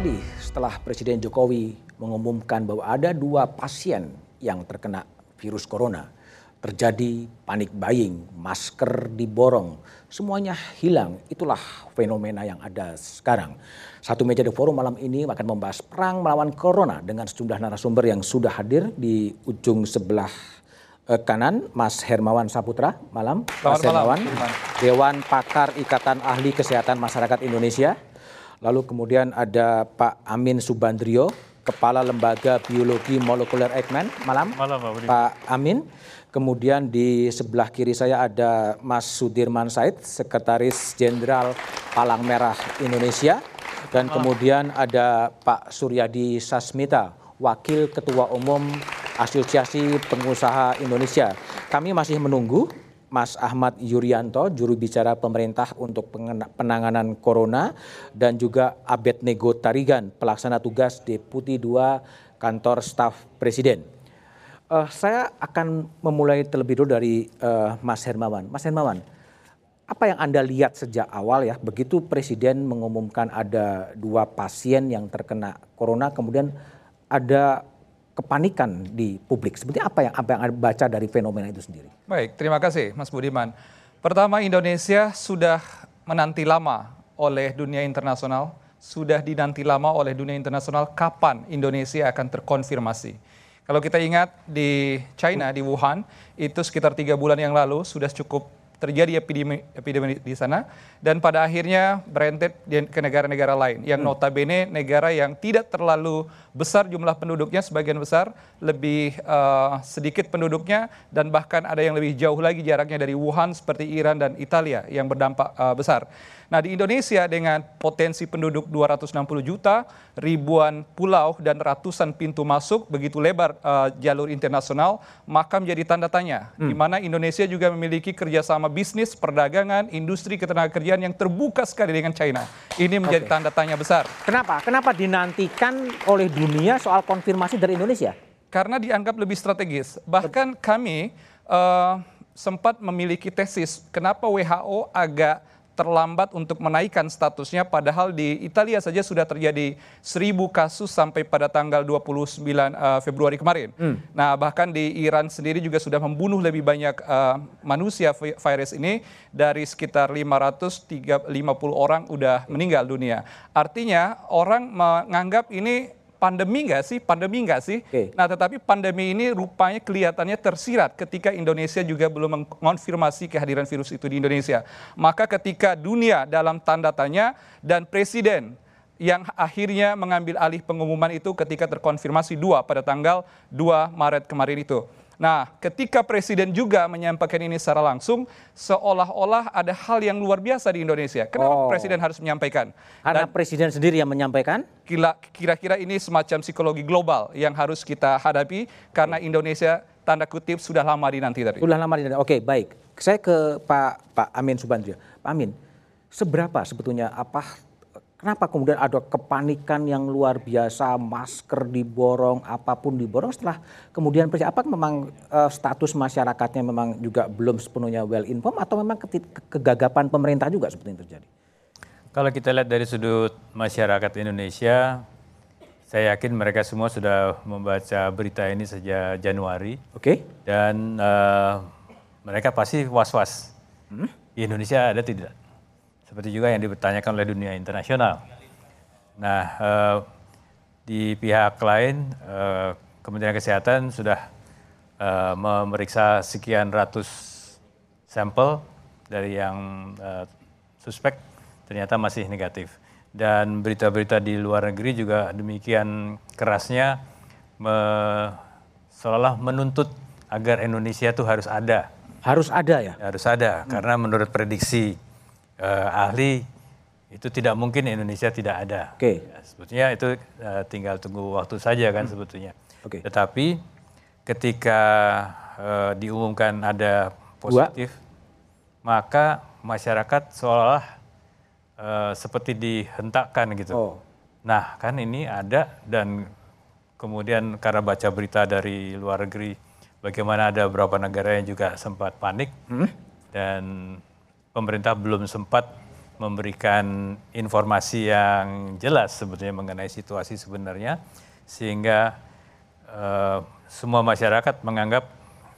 terjadi setelah Presiden Jokowi mengumumkan bahwa ada dua pasien yang terkena virus corona. Terjadi panik buying, masker diborong, semuanya hilang. Itulah fenomena yang ada sekarang. Satu meja di forum malam ini akan membahas perang melawan corona dengan sejumlah narasumber yang sudah hadir di ujung sebelah eh, kanan Mas Hermawan Saputra malam Mas Selamat malam, Hermawan Dewan Pakar Ikatan Ahli Kesehatan Masyarakat Indonesia lalu kemudian ada Pak Amin Subandrio Kepala Lembaga Biologi Molekuler Eijkman malam. Malam, Pak. Pak Amin. Kemudian di sebelah kiri saya ada Mas Sudirman Said Sekretaris Jenderal Palang Merah Indonesia. Dan kemudian ada Pak Suryadi Sasmita Wakil Ketua Umum Asosiasi Pengusaha Indonesia. Kami masih menunggu Mas Ahmad Yuryanto, juru bicara pemerintah untuk penanganan corona, dan juga Abed Nego Tarigan, pelaksana tugas Deputi 2 Kantor Staf Presiden. Eh, saya akan memulai terlebih dulu dari eh, Mas Hermawan. Mas Hermawan, apa yang Anda lihat sejak awal ya, begitu Presiden mengumumkan ada dua pasien yang terkena corona, kemudian ada kepanikan di publik. Seperti apa yang apa yang Anda baca dari fenomena itu sendiri? Baik, terima kasih Mas Budiman. Pertama, Indonesia sudah menanti lama oleh dunia internasional, sudah dinanti lama oleh dunia internasional kapan Indonesia akan terkonfirmasi. Kalau kita ingat di China, di Wuhan, itu sekitar tiga bulan yang lalu sudah cukup terjadi epidemi, epidemi di sana dan pada akhirnya berentet ke negara-negara lain yang notabene negara yang tidak terlalu besar jumlah penduduknya sebagian besar lebih eh, sedikit penduduknya dan bahkan ada yang lebih jauh lagi jaraknya dari Wuhan seperti Iran dan Italia yang berdampak eh, besar. Nah, di Indonesia dengan potensi penduduk 260 juta, ribuan pulau dan ratusan pintu masuk begitu lebar eh, jalur internasional, maka menjadi tanda tanya di mana Indonesia juga memiliki kerjasama bisnis, perdagangan, industri ketenagakerjaan yang terbuka sekali dengan China. Ini menjadi Oke. tanda tanya besar. Kenapa? Kenapa dinantikan oleh dunia soal konfirmasi dari Indonesia? karena dianggap lebih strategis. Bahkan kami eh, sempat memiliki tesis kenapa WHO agak terlambat untuk menaikkan statusnya padahal di Italia saja sudah terjadi 1000 kasus sampai pada tanggal 29 eh, Februari kemarin. Nah, bahkan di Iran sendiri juga sudah membunuh lebih banyak eh, manusia vi- virus ini dari sekitar 550 orang udah meninggal dunia. Artinya orang menganggap ini pandemi nggak sih? Pandemi nggak sih? Oke. Nah, tetapi pandemi ini rupanya kelihatannya tersirat ketika Indonesia juga belum mengonfirmasi kehadiran virus itu di Indonesia. Maka ketika dunia dalam tanda tanya dan presiden yang akhirnya mengambil alih pengumuman itu ketika terkonfirmasi dua pada tanggal 2 Maret kemarin itu. Nah, ketika presiden juga menyampaikan ini secara langsung, seolah-olah ada hal yang luar biasa di Indonesia. Oh. Kenapa presiden harus menyampaikan? Karena Dan- presiden sendiri yang menyampaikan. Kira-kira ini semacam psikologi global yang harus kita hadapi karena Indonesia tanda kutip sudah lama dinanti tadi. Sudah lama dinanti. Oke, baik. Saya ke Pak Pak Amin Subandrio. Pak Amin, seberapa sebetulnya apa kenapa kemudian ada kepanikan yang luar biasa, masker diborong, apa pun diborong setelah kemudian presiden apa memang eh, status masyarakatnya memang juga belum sepenuhnya well informed atau memang ke- kegagapan pemerintah juga seperti yang terjadi? Kalau kita lihat dari sudut masyarakat Indonesia, saya yakin mereka semua sudah membaca berita ini sejak Januari Oke. dan eh, mereka pasti was-was. Di Indonesia ada tidak? Seperti juga yang dipertanyakan oleh dunia internasional. Nah, eh, di pihak lain, eh, Kementerian Kesehatan sudah eh, memeriksa sekian ratus sampel dari yang eh, suspek ternyata masih negatif. Dan berita-berita di luar negeri juga demikian kerasnya me- seolah menuntut agar Indonesia itu harus ada Harus ada ya. harus ada karena menurut prediksi eh, ahli itu tidak mungkin Indonesia tidak ada. Oke. Ya, sebetulnya itu eh, tinggal tunggu waktu saja kan sebetulnya. Oke. Tetapi ketika eh, diumumkan ada positif, maka masyarakat seolah eh, seperti dihentakkan gitu. Oh. Nah kan ini ada dan kemudian karena baca berita dari luar negeri bagaimana ada beberapa negara yang juga sempat panik dan pemerintah belum sempat memberikan informasi yang jelas sebetulnya mengenai situasi sebenarnya sehingga uh, semua masyarakat menganggap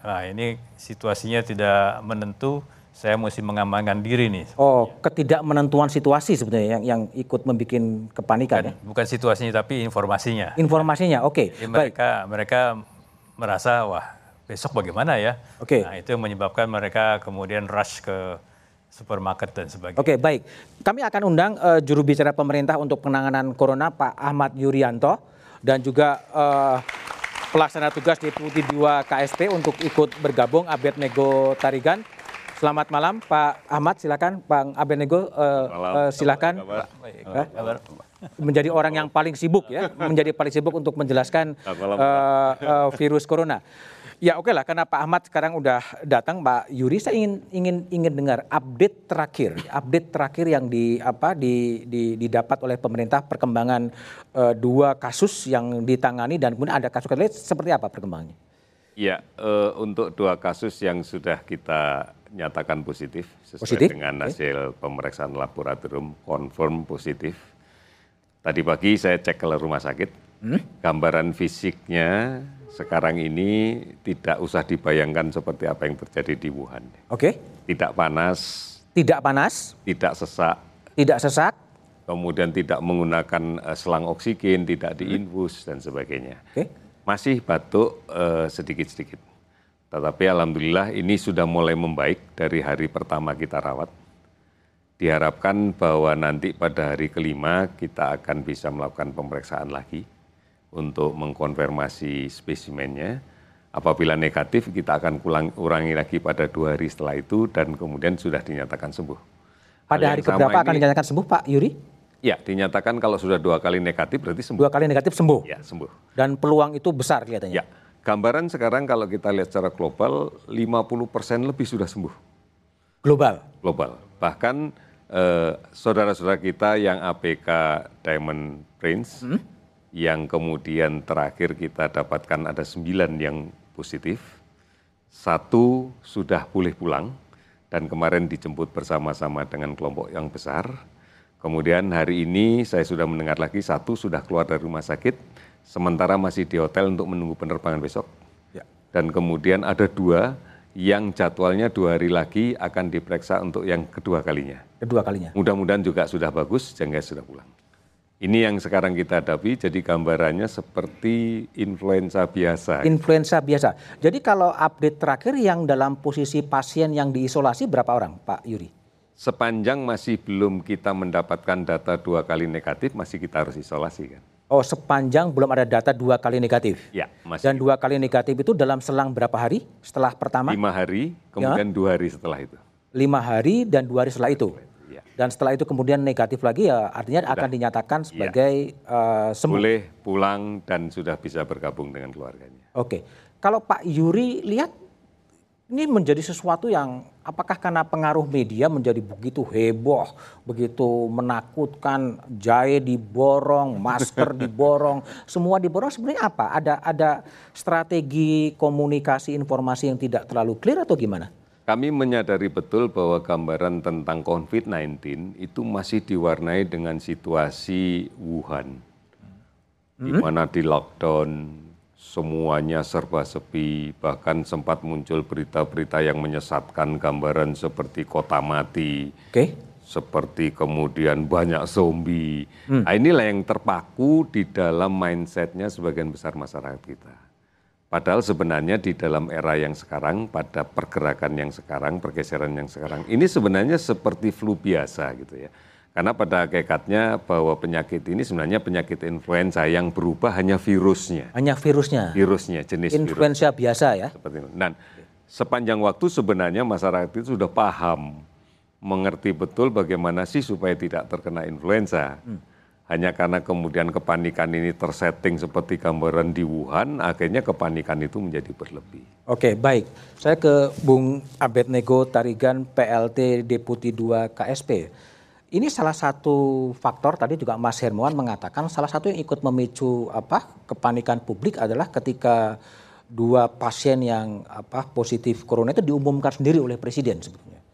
nah ini situasinya tidak menentu saya mesti mengamankan diri nih. Oh, ketidakmenentuan situasi sebetulnya yang yang ikut membuat kepanikan bukan, ya? Bukan situasinya tapi informasinya. Informasinya, oke. Okay. Mereka mereka merasa wah besok bagaimana ya? Oke. Okay. Nah itu menyebabkan mereka kemudian rush ke supermarket dan sebagainya. Oke, okay, baik. Kami akan undang uh, juru bicara pemerintah untuk penanganan corona Pak Ahmad Yuryanto dan juga uh, pelaksana tugas Deputi 2 KSP untuk ikut bergabung Abednego Tarigan. Selamat malam Pak Ahmad, silakan Bang Abednego uh, uh, silakan. Uh, menjadi orang yang paling sibuk ya, menjadi paling sibuk untuk menjelaskan uh, uh, virus corona. Ya oke okay lah, karena Pak Ahmad sekarang udah datang, Pak Yuri, saya ingin ingin ingin dengar update terakhir, update terakhir yang di apa di, di didapat oleh pemerintah perkembangan uh, dua kasus yang ditangani dan kemudian ada kasus lain seperti apa perkembangannya? Ya, uh, untuk dua kasus yang sudah kita nyatakan positif sesuai positif? dengan hasil okay. pemeriksaan laboratorium confirm positif. Tadi pagi saya cek ke rumah sakit, hmm? gambaran fisiknya sekarang ini tidak usah dibayangkan seperti apa yang terjadi di Wuhan. Oke. Okay. Tidak panas. Tidak panas. Tidak sesak. Tidak sesak. Kemudian tidak menggunakan uh, selang oksigen, tidak diinfus dan sebagainya. Oke. Okay. Masih batuk uh, sedikit-sedikit. Tetapi alhamdulillah ini sudah mulai membaik dari hari pertama kita rawat. Diharapkan bahwa nanti pada hari kelima kita akan bisa melakukan pemeriksaan lagi untuk mengkonfirmasi spesimennya. Apabila negatif kita akan ulang, urangi lagi pada dua hari setelah itu dan kemudian sudah dinyatakan sembuh. Pada hari keberapa akan dinyatakan sembuh Pak Yuri? Ya, dinyatakan kalau sudah dua kali negatif berarti sembuh. Dua kali negatif sembuh? Ya, sembuh. Dan peluang itu besar kelihatannya? Ya, Gambaran sekarang kalau kita lihat secara global, 50% lebih sudah sembuh. Global? Global. Bahkan eh, saudara-saudara kita yang APK Diamond Prince, hmm? Yang kemudian terakhir kita dapatkan ada sembilan yang positif, satu sudah boleh pulang, dan kemarin dijemput bersama-sama dengan kelompok yang besar. Kemudian hari ini saya sudah mendengar lagi satu sudah keluar dari rumah sakit, sementara masih di hotel untuk menunggu penerbangan besok. Ya. Dan kemudian ada dua yang jadwalnya dua hari lagi akan diperiksa untuk yang kedua kalinya. Kedua kalinya. Mudah-mudahan juga sudah bagus, sehingga sudah pulang. Ini yang sekarang kita hadapi, jadi gambarannya seperti influenza biasa. Influenza biasa. Jadi kalau update terakhir yang dalam posisi pasien yang diisolasi berapa orang, Pak Yuri? Sepanjang masih belum kita mendapatkan data dua kali negatif, masih kita harus isolasi kan. Oh, sepanjang belum ada data dua kali negatif. Ya, masih. Dan dua kali negatif itu dalam selang berapa hari setelah pertama? Lima hari, kemudian ya? dua hari setelah itu. Lima hari dan dua hari setelah itu. Ya. Dan setelah itu kemudian negatif lagi ya artinya sudah. akan dinyatakan ya. sebagai ya. uh, sembuh. Boleh pulang dan sudah bisa bergabung dengan keluarganya. Oke. Kalau Pak Yuri lihat ini menjadi sesuatu yang apakah karena pengaruh media menjadi begitu heboh, begitu menakutkan, jahe diborong, masker diborong, semua diborong sebenarnya apa? Ada ada strategi komunikasi informasi yang tidak terlalu clear atau gimana? Kami menyadari betul bahwa gambaran tentang COVID-19 itu masih diwarnai dengan situasi Wuhan, hmm? di mana di lockdown, semuanya serba sepi, bahkan sempat muncul berita-berita yang menyesatkan gambaran seperti kota mati, okay. seperti kemudian banyak zombie. Hmm. Nah, inilah yang terpaku di dalam mindsetnya sebagian besar masyarakat kita. Padahal sebenarnya di dalam era yang sekarang, pada pergerakan yang sekarang, pergeseran yang sekarang, ini sebenarnya seperti flu biasa gitu ya karena pada hakikatnya bahwa penyakit ini sebenarnya penyakit influenza yang berubah hanya virusnya. Hanya virusnya. Virusnya, jenis influenza virus. biasa ya. Seperti itu. Dan sepanjang waktu sebenarnya masyarakat itu sudah paham, mengerti betul bagaimana sih supaya tidak terkena influenza. Hmm. Hanya karena kemudian kepanikan ini tersetting seperti gambaran di Wuhan, akhirnya kepanikan itu menjadi berlebih. Oke, baik. Saya ke Bung Abednego Tarigan, PLT Deputi 2 KSP. Ini salah satu faktor tadi juga Mas Hermawan mengatakan salah satu yang ikut memicu apa kepanikan publik adalah ketika dua pasien yang apa positif corona itu diumumkan sendiri oleh presiden sebetulnya.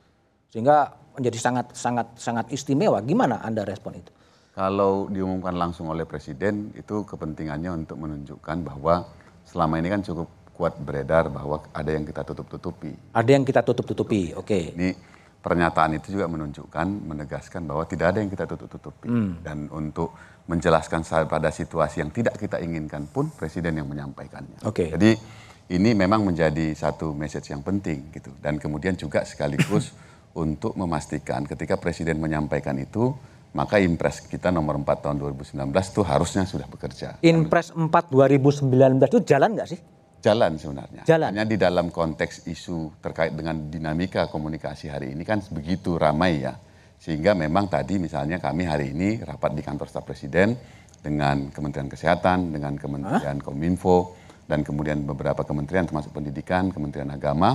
Sehingga menjadi sangat sangat sangat istimewa. Gimana Anda respon itu? Kalau diumumkan langsung oleh presiden itu kepentingannya untuk menunjukkan bahwa selama ini kan cukup kuat beredar bahwa ada yang kita tutup-tutupi. Ada yang kita tutup-tutupi, oke. Okay. Ini pernyataan itu juga menunjukkan, menegaskan bahwa tidak ada yang kita tutup-tutupi. Hmm. Dan untuk menjelaskan pada situasi yang tidak kita inginkan pun presiden yang menyampaikannya. Oke. Okay. Jadi ini memang menjadi satu message yang penting gitu. Dan kemudian juga sekaligus untuk memastikan ketika presiden menyampaikan itu maka Impres kita nomor 4 tahun 2019 itu harusnya sudah bekerja. Impres 4 2019 itu jalan nggak sih? Jalan sebenarnya. Jalan. Hanya di dalam konteks isu terkait dengan dinamika komunikasi hari ini kan begitu ramai ya. Sehingga memang tadi misalnya kami hari ini rapat di kantor staf presiden dengan Kementerian Kesehatan, dengan Kementerian Hah? Kominfo, dan kemudian beberapa kementerian termasuk pendidikan, Kementerian Agama,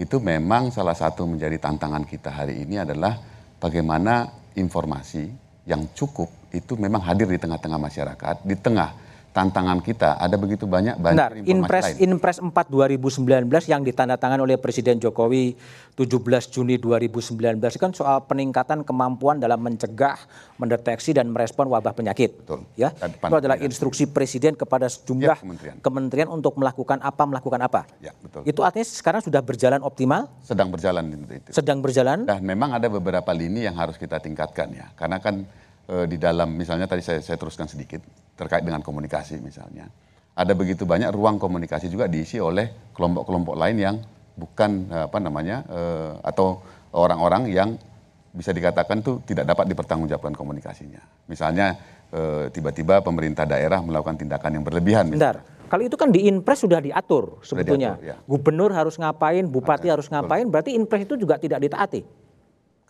itu memang salah satu menjadi tantangan kita hari ini adalah bagaimana informasi yang cukup itu memang hadir di tengah-tengah masyarakat, di tengah tantangan kita ada begitu banyak banyak Benar, Inpres lain. Inpres 4 2019 yang ditandatangani oleh Presiden Jokowi 17 Juni 2019 kan soal peningkatan kemampuan dalam mencegah, mendeteksi dan merespon wabah penyakit. Betul. Ya. Itu adalah instruksi Presiden kepada sejumlah ya, kementerian. kementerian untuk melakukan apa melakukan apa. Ya, betul. Itu artinya sekarang sudah berjalan optimal? Sedang berjalan itu. Sedang berjalan? Dan memang ada beberapa lini yang harus kita tingkatkan ya. Karena kan Eh, di dalam misalnya tadi saya, saya teruskan sedikit terkait dengan komunikasi misalnya. Ada begitu banyak ruang komunikasi juga diisi oleh kelompok-kelompok lain yang bukan apa namanya eh, atau orang-orang yang bisa dikatakan tuh tidak dapat dipertanggungjawabkan komunikasinya. Misalnya eh, tiba-tiba pemerintah daerah melakukan tindakan yang berlebihan. Bentar, kalau itu kan di Inpres sudah diatur sebetulnya. Diatur, ya. Gubernur harus ngapain, bupati harus ngapain, betul. berarti Inpres itu juga tidak ditaati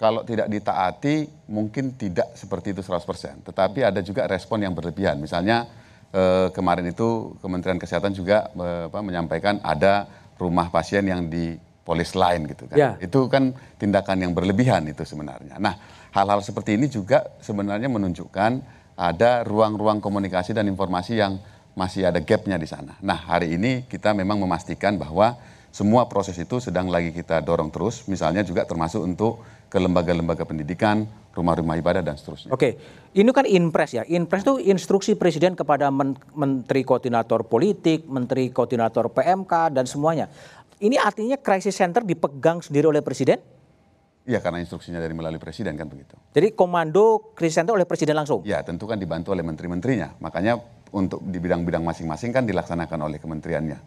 kalau tidak ditaati mungkin tidak seperti itu 100%. Tetapi ada juga respon yang berlebihan. Misalnya eh, kemarin itu Kementerian Kesehatan juga eh, apa, menyampaikan ada rumah pasien yang di polis lain gitu kan. Ya. Itu kan tindakan yang berlebihan itu sebenarnya. Nah, hal-hal seperti ini juga sebenarnya menunjukkan ada ruang-ruang komunikasi dan informasi yang masih ada gapnya di sana. Nah, hari ini kita memang memastikan bahwa semua proses itu sedang lagi kita dorong terus, misalnya juga termasuk untuk ke lembaga-lembaga pendidikan, rumah-rumah ibadah dan seterusnya. Oke, ini kan inpres ya. Inpres itu instruksi presiden kepada men menteri koordinator politik, menteri koordinator PMK dan semuanya. Ini artinya crisis center dipegang sendiri oleh presiden? Iya, karena instruksinya dari melalui presiden kan begitu. Jadi komando crisis center oleh presiden langsung? Ya, tentu kan dibantu oleh menteri-menterinya. Makanya untuk di bidang-bidang masing-masing kan dilaksanakan oleh kementeriannya.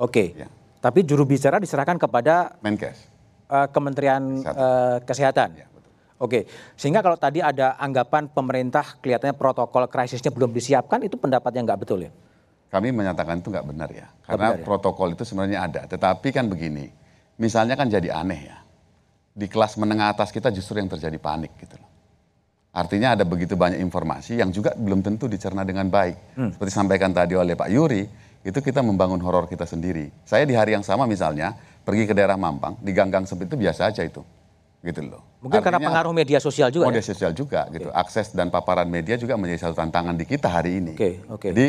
Oke. Ya. Tapi juru bicara diserahkan kepada Menkes uh, Kementerian Kesehatan. Uh, Kesehatan. Ya, betul. Oke, sehingga kalau tadi ada anggapan pemerintah kelihatannya protokol krisisnya belum disiapkan, itu pendapat yang nggak betul ya? Kami menyatakan itu nggak benar ya, karena benar, ya? protokol itu sebenarnya ada. Tetapi kan begini, misalnya kan jadi aneh ya, di kelas menengah atas kita justru yang terjadi panik gitu loh. Artinya ada begitu banyak informasi yang juga belum tentu dicerna dengan baik. Hmm. Seperti sampaikan tadi oleh Pak Yuri, itu kita membangun horor kita sendiri. Saya di hari yang sama misalnya, pergi ke daerah Mampang, di gang-gang sempit itu biasa aja itu. Gitu loh. Mungkin Artinya, karena pengaruh media sosial juga Media ya? sosial juga gitu. Akses dan paparan media juga menjadi satu tantangan di kita hari ini. Oke, oke. Jadi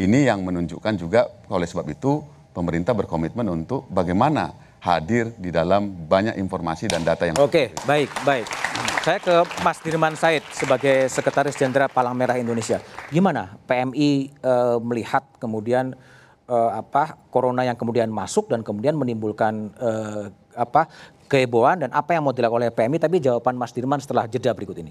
ini yang menunjukkan juga oleh sebab itu pemerintah berkomitmen untuk bagaimana hadir di dalam banyak informasi dan data yang Oke, baik, baik. Saya ke Mas Dirman Said sebagai Sekretaris Jenderal Palang Merah Indonesia. Gimana PMI e, eh, melihat kemudian uh, apa corona yang kemudian masuk dan kemudian menimbulkan uh, apa kehebohan dan apa yang mau dilakukan oleh PMI tapi jawaban Mas Dirman setelah jeda berikut ini.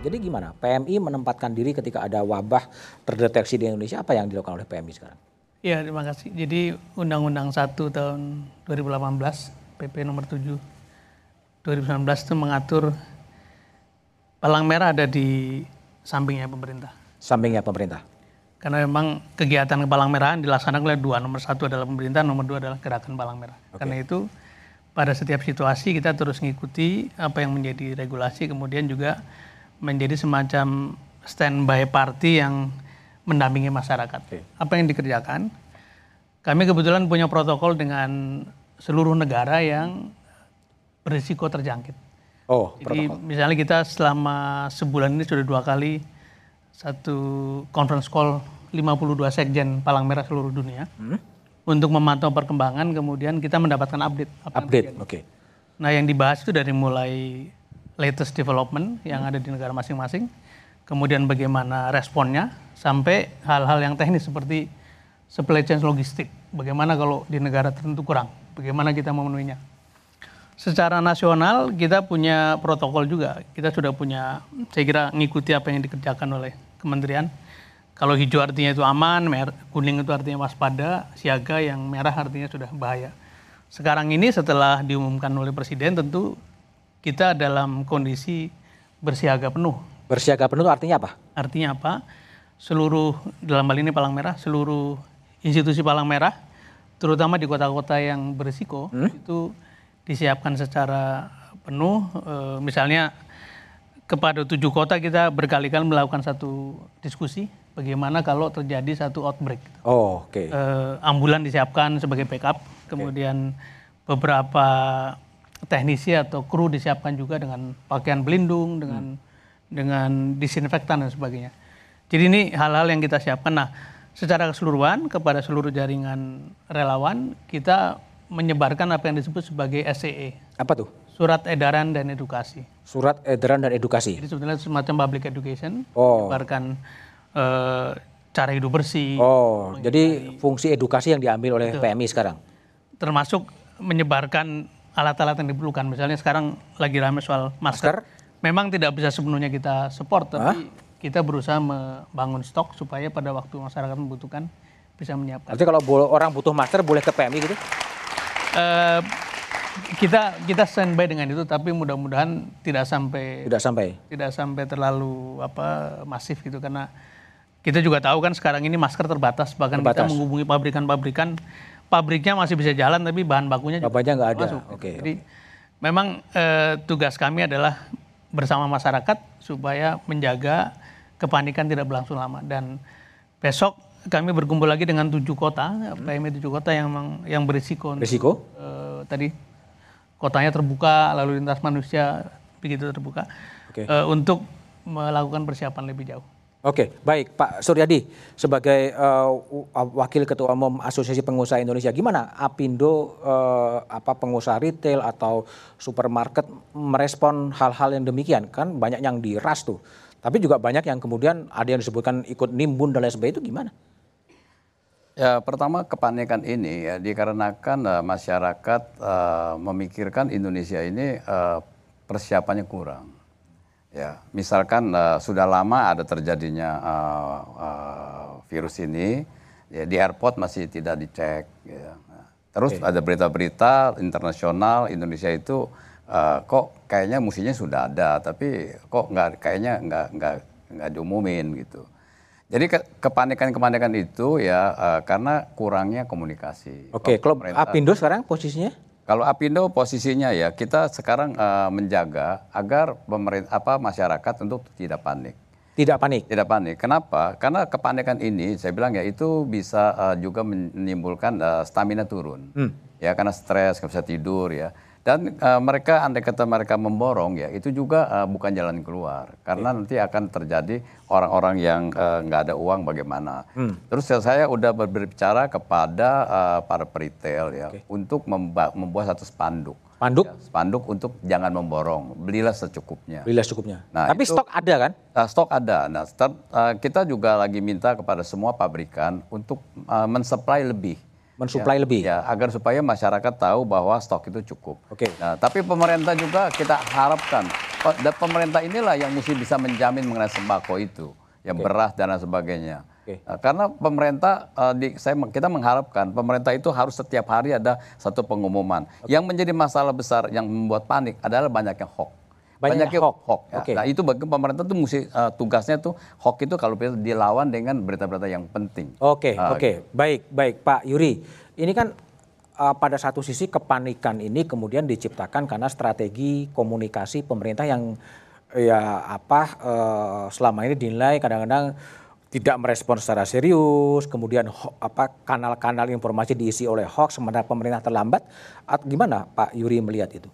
Jadi gimana? PMI menempatkan diri ketika ada wabah terdeteksi di Indonesia, apa yang dilakukan oleh PMI sekarang? Ya, terima kasih. Jadi Undang-Undang 1 tahun 2018, PP nomor 7 2019 itu mengatur palang merah ada di sampingnya pemerintah. Sampingnya pemerintah. Karena memang kegiatan palang merah dilaksanakan oleh dua. Nomor satu adalah pemerintah, nomor dua adalah gerakan palang merah. Okay. Karena itu pada setiap situasi kita terus mengikuti apa yang menjadi regulasi, kemudian juga menjadi semacam standby party yang mendampingi masyarakat. Okay. Apa yang dikerjakan? Kami kebetulan punya protokol dengan seluruh negara yang berisiko terjangkit. Oh, Jadi misalnya kita selama sebulan ini sudah dua kali satu conference call 52 sekjen Palang Merah seluruh dunia untuk memantau perkembangan kemudian kita mendapatkan update. apa update. Oke. Nah, yang dibahas itu dari mulai latest development yang ada di negara masing-masing, kemudian bagaimana responnya, sampai hal-hal yang teknis seperti supply chain logistik. Bagaimana kalau di negara tertentu kurang, bagaimana kita memenuhinya. Secara nasional kita punya protokol juga. Kita sudah punya, saya kira ngikuti apa yang dikerjakan oleh kementerian. Kalau hijau artinya itu aman, mer- kuning itu artinya waspada, siaga yang merah artinya sudah bahaya. Sekarang ini setelah diumumkan oleh presiden tentu kita dalam kondisi bersiaga penuh. Bersiaga penuh artinya apa? Artinya apa? Seluruh dalam hal ini Palang Merah, seluruh institusi Palang Merah, terutama di kota-kota yang berisiko itu disiapkan secara penuh. Eh, misalnya kepada tujuh kota kita berkali-kali melakukan satu diskusi bagaimana kalau terjadi satu outbreak. Oh, oke. Eh, ambulan disiapkan sebagai backup, kemudian beberapa teknisi atau kru disiapkan juga dengan pakaian pelindung, dengan dengan disinfektan dan sebagainya. Jadi ini hal-hal yang kita siapkan. Nah, secara keseluruhan kepada seluruh jaringan relawan kita menyebarkan apa yang disebut sebagai SEE, Apa tuh? surat edaran dan edukasi. Surat edaran dan edukasi. Jadi sebetulnya semacam public education, Oh. menyebarkan eh, cara hidup bersih, Oh, jadi fungsi edukasi yang diambil oleh PMI sekarang. termasuk menyebarkan alat-alat yang diperlukan. Misalnya sekarang lagi ramai soal masker. Memang tidak bisa sepenuhnya kita support, tapi kita berusaha membangun stok supaya pada waktu masyarakat membutuhkan bisa menyiapkan. Artinya kalau orang butuh masker boleh ke PMI gitu? Eh, kita kita standby dengan itu, tapi mudah-mudahan tidak sampai Tidak sampai. tidak sampai terlalu apa masif gitu karena kita juga tahu kan sekarang ini masker terbatas bahkan kita Terbatas. menghubungi pabrikan-pabrikan pabriknya masih bisa jalan tapi bahan bakunya juga Bapaknya nggak ada. masuk. Oke. Jadi memang eh, tugas kami adalah bersama masyarakat supaya menjaga kepanikan tidak berlangsung lama dan besok kami berkumpul lagi dengan tujuh kota PMI tujuh kota yang memang- yang berisiko untuk, Risiko? eh, tadi kotanya terbuka lalu lintas manusia begitu terbuka Oke. eh, untuk melakukan persiapan lebih jauh. Oke, baik Pak Suryadi sebagai w- Wakil Ketua Umum Asosiasi Pengusaha Indonesia, gimana Apindo eh, apa pengusaha retail atau supermarket merespon hal-hal yang demikian? Kan banyak yang diras tuh, tapi juga banyak yang kemudian ada yang disebutkan ikut nimbun dan lain sebagainya itu gimana? Ya, pertama kepanikan ini ya dikarenakan eh, masyarakat eh, memikirkan Indonesia ini eh, persiapannya kurang. Ya, misalkan eh, sudah lama ada terjadinya eh, eh, virus ini, ya, di airport masih tidak dicek. Ya. Nah, Terus ada berita-berita internasional Indonesia itu eh, kok kayaknya musinya sudah ada, tapi kok nggak kayaknya nggak nggak nggak diumumin gitu. Jadi ke- kepanikan-kepanikan itu ya eh, karena kurangnya komunikasi. Oke, kalau pemerintah- Apindo sekarang posisinya? Kalau Apindo posisinya ya kita sekarang eh, menjaga agar pemerintah apa masyarakat untuk tidak panik. Tidak panik. Tidak panik. Kenapa? Karena kepanikan ini saya bilang ya itu bisa eh, juga menimbulkan eh, stamina turun. Ya karena stres, nggak bisa tidur ya. Dan eh, mereka andai kata mereka memborong ya itu juga eh, bukan jalan keluar karena nanti akan terjadi orang-orang yang eh, nggak ada uang bagaimana. Terus ya, saya udah ber- berbicara kepada eh, para peritel ya untuk memba- membuat satu spanduk. Panduk, Ya, spanduk untuk jangan memborong, belilah secukupnya. belilah secukupnya. Nah, Tapi itu- stok ada kan? Nah, stok ada. Nah, start- uh, kita juga lagi minta kepada semua pabrikan untuk uh, mensuplai lebih. Mensuplai lebih. Ya, agar supaya masyarakat tahu bahwa stok itu cukup. Oke. Nah, tapi pemerintah juga kita harapkan dan pemerintah inilah yang mesti bisa menjamin mengenai sembako itu, yang beras dan lain sebagainya. Oke. Nah, karena pemerintah, uh, di, saya kita mengharapkan pemerintah itu harus setiap hari ada satu pengumuman. Yang menjadi masalah besar yang membuat panik adalah banyaknya hoax. Banyaknya Banyaknya hoax. hoax. ya. Oke. Nah itu bagi pemerintah tuh mesti uh, tugasnya tuh hoax itu kalau bisa dilawan dengan berita-berita yang penting. Oke, Ah, oke, baik, baik, Pak Yuri. Ini kan uh, pada satu sisi kepanikan ini kemudian diciptakan karena strategi komunikasi pemerintah yang ya apa uh, selama ini dinilai kadang-kadang tidak merespon secara serius, kemudian apa kanal-kanal informasi diisi oleh hoax sementara pemerintah terlambat. At, gimana Pak Yuri melihat itu?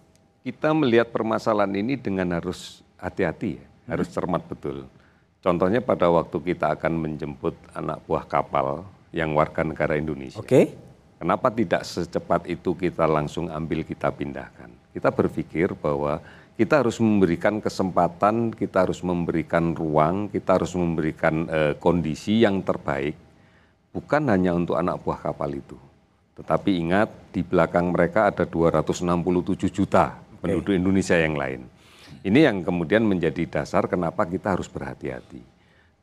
Kita melihat permasalahan ini dengan harus hati-hati ya, harus cermat betul. Contohnya pada waktu kita akan menjemput anak buah kapal yang warga negara Indonesia. Oke. Kenapa tidak secepat itu kita langsung ambil kita pindahkan? Kita berpikir bahwa kita harus memberikan kesempatan, kita harus memberikan ruang, kita harus memberikan eh, kondisi yang terbaik, bukan hanya untuk anak buah kapal itu. Tetapi ingat, di belakang mereka ada 267 juta penduduk Indonesia yang lain. Ini yang kemudian menjadi dasar kenapa kita harus berhati-hati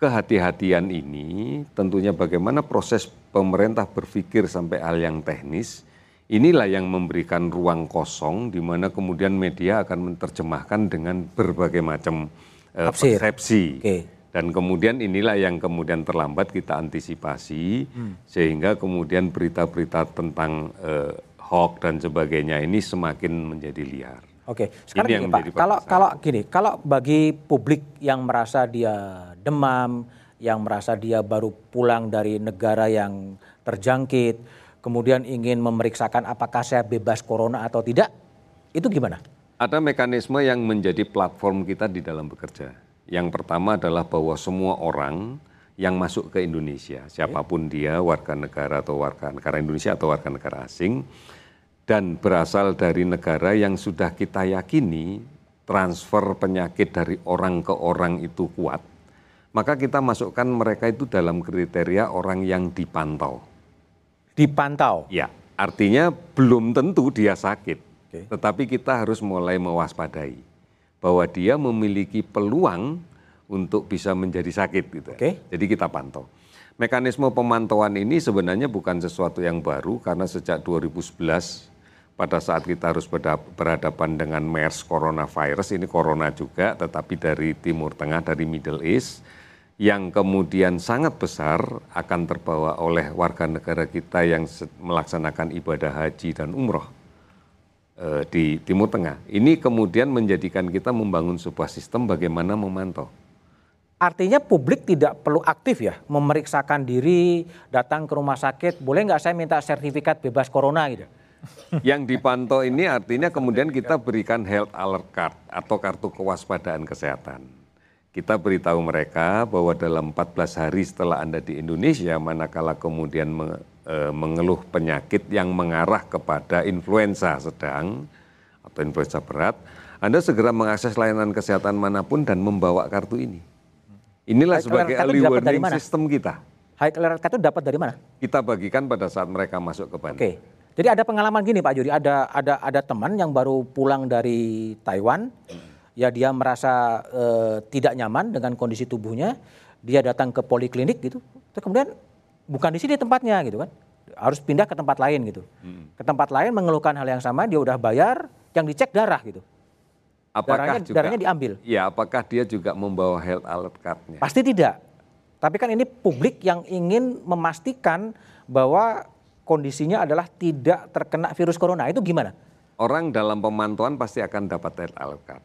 kehati-hatian ini tentunya bagaimana proses pemerintah berpikir sampai hal yang teknis, inilah yang memberikan ruang kosong di mana kemudian media akan menerjemahkan dengan berbagai macam Tafsir. persepsi. Oke. Dan kemudian inilah yang kemudian terlambat kita antisipasi sehingga kemudian berita-berita tentang eh, hoax dan sebagainya ini semakin menjadi liar. Oke, sekarang Ini gini Pak, kalau kalau gini, kalau bagi publik yang merasa dia demam, yang merasa dia baru pulang dari negara yang terjangkit, kemudian ingin memeriksakan apakah saya bebas corona atau tidak, itu gimana? Ada mekanisme yang menjadi platform kita di dalam bekerja. Yang pertama adalah bahwa semua orang yang masuk ke Indonesia, siapa pun dia, warga negara atau warga negara Indonesia atau warga negara asing, dan berasal dari negara yang sudah kita yakini transfer penyakit dari orang ke orang itu kuat, maka kita masukkan mereka itu dalam kriteria orang yang dipantau. Dipantau. Ya, artinya belum tentu dia sakit, Oke. tetapi kita harus mulai mewaspadai bahwa dia memiliki peluang untuk bisa menjadi sakit gitu. Oke. Jadi kita pantau. Mekanisme pemantauan ini sebenarnya bukan sesuatu yang baru karena sejak 2011 pada saat kita harus berhadapan dengan MERS coronavirus ini corona juga tetapi dari Timur Tengah dari Middle East yang kemudian sangat besar akan terbawa oleh warga negara kita yang melaksanakan ibadah haji dan umroh eh, di Timur Tengah. Ini kemudian menjadikan kita membangun sebuah sistem bagaimana memantau. Artinya publik tidak perlu aktif ya, memeriksakan diri, datang ke rumah sakit, boleh nggak saya minta sertifikat bebas corona gitu? Yang dipantau ini artinya kemudian kita berikan health alert card atau kartu kewaspadaan kesehatan. Kita beritahu mereka bahwa dalam 14 hari setelah Anda di Indonesia, manakala kemudian eh, mengeluh penyakit yang mengarah kepada influenza sedang atau influenza berat, Anda segera mengakses layanan kesehatan mana pun dan membawa kartu ini. Inilah Baik, sebagai early warning mana? system kita. High alert itu dapat dari mana? Kita bagikan pada saat mereka masuk ke Bandung. Oke. Jadi ada pengalaman gini Pak Juri, ada ada ada teman yang baru pulang dari Taiwan, ya dia merasa eh, tidak nyaman dengan kondisi tubuhnya, dia datang ke poliklinik gitu, terus kemudian bukan di sini tempatnya gitu kan, harus pindah ke tempat lain gitu, ke tempat lain mengeluhkan hal yang sama, dia udah bayar, yang dicek darah gitu, Apakah Darahnya- darahnya diambil? Ya, apakah dia juga membawa health alert card-nya? pasti tidak. Tapi kan ini publik yang ingin memastikan bahwa kondisinya adalah tidak terkena virus corona, itu gimana? Orang dalam pemantauan pasti akan dapat health alert card.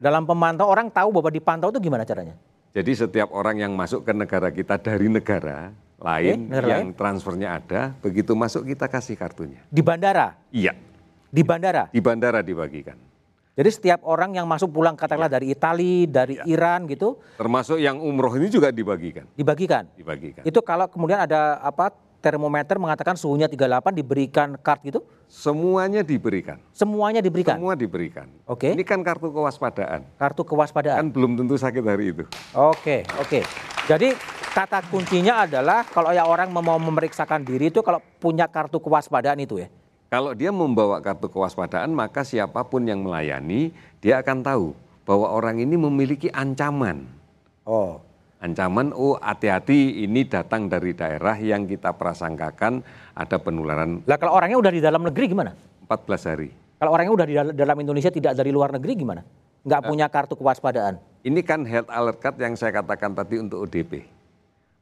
Dalam pemantau orang tahu bahwa dipantau itu gimana caranya? Jadi setiap orang yang masuk ke negara kita dari negara lain negara yang transfernya ada, begitu masuk kita kasih kartunya. Di bandara, Iya, di bandara. di bandara dibagikan. Jadi setiap orang yang masuk pulang katakanlah dari Italia, dari Iran gitu, Termasuk yang umroh ini juga dibagikan. dibagikan. Dibagikan. Itu kalau kemudian ada apa termometer mengatakan suhunya 38 diberikan card gitu, Semuanya diberikan. semuanya diberikan. Semua diberikan. Oke. Ini kan kartu kewaspadaan. Kartu kewaspadaan. Kan belum tentu sakit hari itu. Oke, oke. Jadi kata kuncinya adalah kalau ya orang mau memeriksakan diri itu kalau punya kartu kewaspadaan itu ya. Kalau dia membawa kartu kewaspadaan, maka siapa pun yang melayani, dia akan tahu bahwa orang ini memiliki ancaman. Oh. Ancaman, oh hati-hati ini datang dari daerah yang kita prasangkakan ada penularan Lah kalau orangnya udah di dalam negeri gimana? 14 hari. Kalau orangnya udah di dal- dalam Indonesia tidak dari luar negeri gimana? Nggak punya kartu kewaspadaan. Ini kan health alert card yang saya katakan tadi untuk ODP.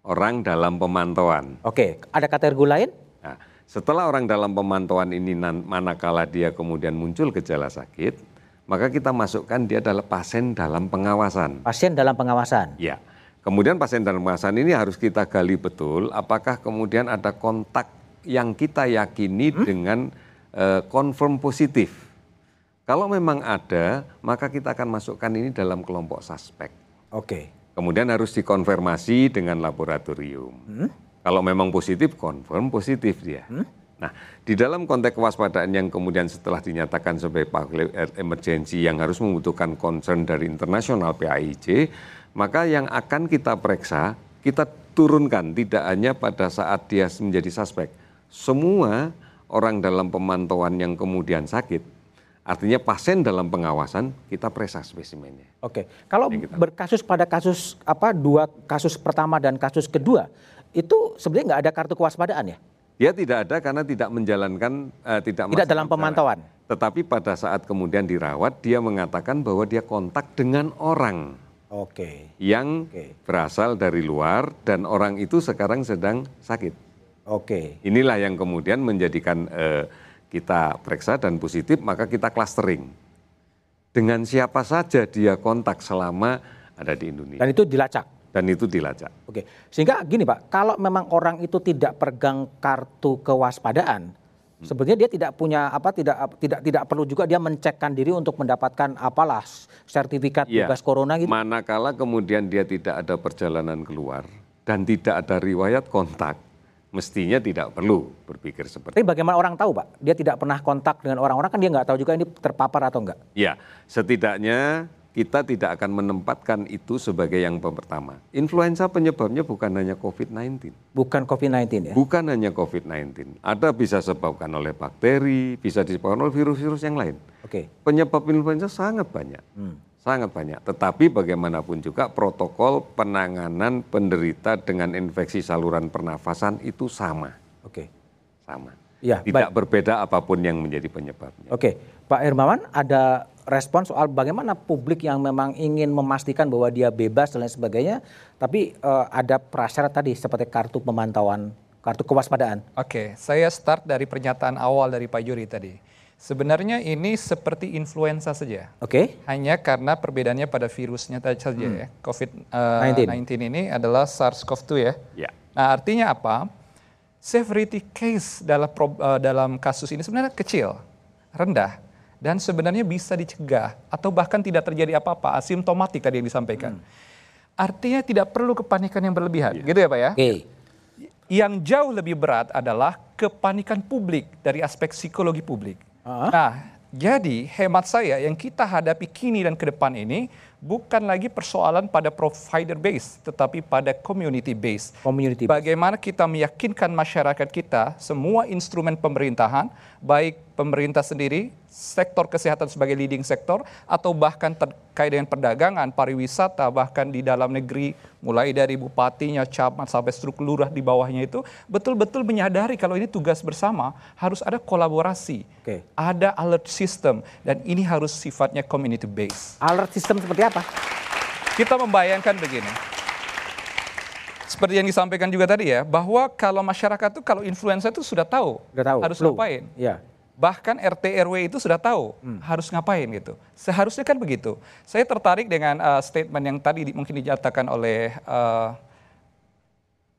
Orang dalam pemantauan. Oke, ada kategori lain? Nah, setelah orang dalam pemantauan ini manakala dia kemudian muncul gejala sakit, maka kita masukkan dia adalah pasien dalam pengawasan. Pasien dalam pengawasan. Ya. Kemudian pasien dalam pengawasan ini harus kita gali betul apakah kemudian ada kontak yang kita yakini dengan eh, confirm positif. Kalau memang ada, maka kita akan masukkan ini dalam kelompok suspek. Oke. Kemudian harus dikonfirmasi dengan laboratorium. Kalau memang positif, confirm positif dia. Nah, di dalam konteks kewaspadaan yang kemudian setelah dinyatakan sebagai emergency yang harus membutuhkan concern dari internasional PAIJ, maka yang akan kita periksa, kita turunkan tidak hanya pada saat dia menjadi suspek. Semua orang dalam pemantauan yang kemudian sakit, artinya pasien dalam pengawasan, kita periksa spesimennya. Oke. Kalau berkasus pada kasus apa dua kasus pertama dan kasus kedua, itu sebenarnya nggak ada kartu kewaspadaan ya? Dia tidak ada karena tidak menjalankan eh, tidak Tidak dalam pemantauan. Tetapi pada saat kemudian dirawat, dia mengatakan bahwa dia kontak dengan orang Oke. yang Oke. berasal dari luar dan orang itu sekarang sedang sakit. Oke. Inilah yang kemudian menjadikan eh, kita periksa dan positif, maka kita clustering. Dengan siapa saja dia kontak selama ada di Indonesia. Dan itu dilacak. Dan itu dilacak. Oke. Sehingga gini Pak, kalau memang orang itu tidak pegang kartu kewaspadaan, sebenarnya dia tidak punya apa tidak tidak tidak perlu juga dia mencekkan diri untuk mendapatkan apalah sertifikat Iya. bebas corona gitu. Manakala kemudian dia tidak ada perjalanan keluar dan tidak ada riwayat kontak, mestinya tidak perlu berpikir seperti Tapi bagaimana orang tahu Pak? Dia tidak pernah kontak dengan orang-orang kan dia nggak tahu juga ini terpapar atau enggak. Ya, setidaknya kita tidak akan menempatkan itu sebagai yang pertama. Influenza penyebabnya bukan hanya COVID-19. Bukan COVID-19 ya. Bukan hanya COVID-19. Ada bisa disebabkan oleh bakteri, bisa disebabkan oleh virus-virus yang lain. Oke. Penyebab influenza sangat banyak. Sangat banyak. Tetapi bagaimanapun juga protokol penanganan penderita dengan infeksi saluran pernafasan itu sama. Oke. Sama. Ya, Tidak berbeda apa pun yang menjadi penyebabnya. Oke, Pak Hermawan ada respon soal bagaimana publik yang memang ingin memastikan bahwa dia bebas dan lain sebagainya, tapi eh, ada prasyarat tadi seperti kartu pemantauan, kartu kewaspadaan. Oke, saya start dari pernyataan awal dari Pak Yuri tadi. Sebenarnya ini seperti influenza saja. Oke, Hanya karena perbedaannya pada virusnya saja ya. COVID-19 ini adalah SARS-CoV-2 ya. Ya. Nah artinya apa? Severity case dalam, pro- eh, dalam kasus ini sebenarnya kecil, rendah. Dan sebenarnya bisa dicegah atau bahkan tidak terjadi apa-apa, asimptomatik tadi yang disampaikan. Artinya tidak perlu kepanikan yang berlebihan, gitu ya Pak ya? oke, Yang jauh lebih berat adalah kepanikan publik dari aspek psikologi publik. Nah, jadi hemat saya yang kita hadapi kini dan ke depan ini bukan lagi persoalan pada provider base, tetapi pada community base. community. Bagaimana kita meyakinkan masyarakat kita, semua instrumen pemerintahan, baik pemerintah sendiri, sektor kesehatan sebagai leading sektor, atau bahkan terkait dengan perdagangan, pariwisata, bahkan di dalam negeri, mulai dari bupatinya, camat, sampai struktur lurah di bawahnya itu, betul-betul menyadari kalau ini tugas bersama, harus ada kolaborasi, Oke. ada alert system, dan ini harus sifatnya community based. Alert system seperti apa? Kita membayangkan begini. Seperti yang disampaikan juga tadi ya, bahwa kalau masyarakat itu kalau influenza itu sudah tahu, Sudah tahu. harus flu. ngapain. Iya. Bahkan RT RW itu sudah tahu harus ngapain gitu. Seharusnya kan begitu. Saya tertarik dengan uh, statement yang tadi di- mungkin dinyatakan oleh uh,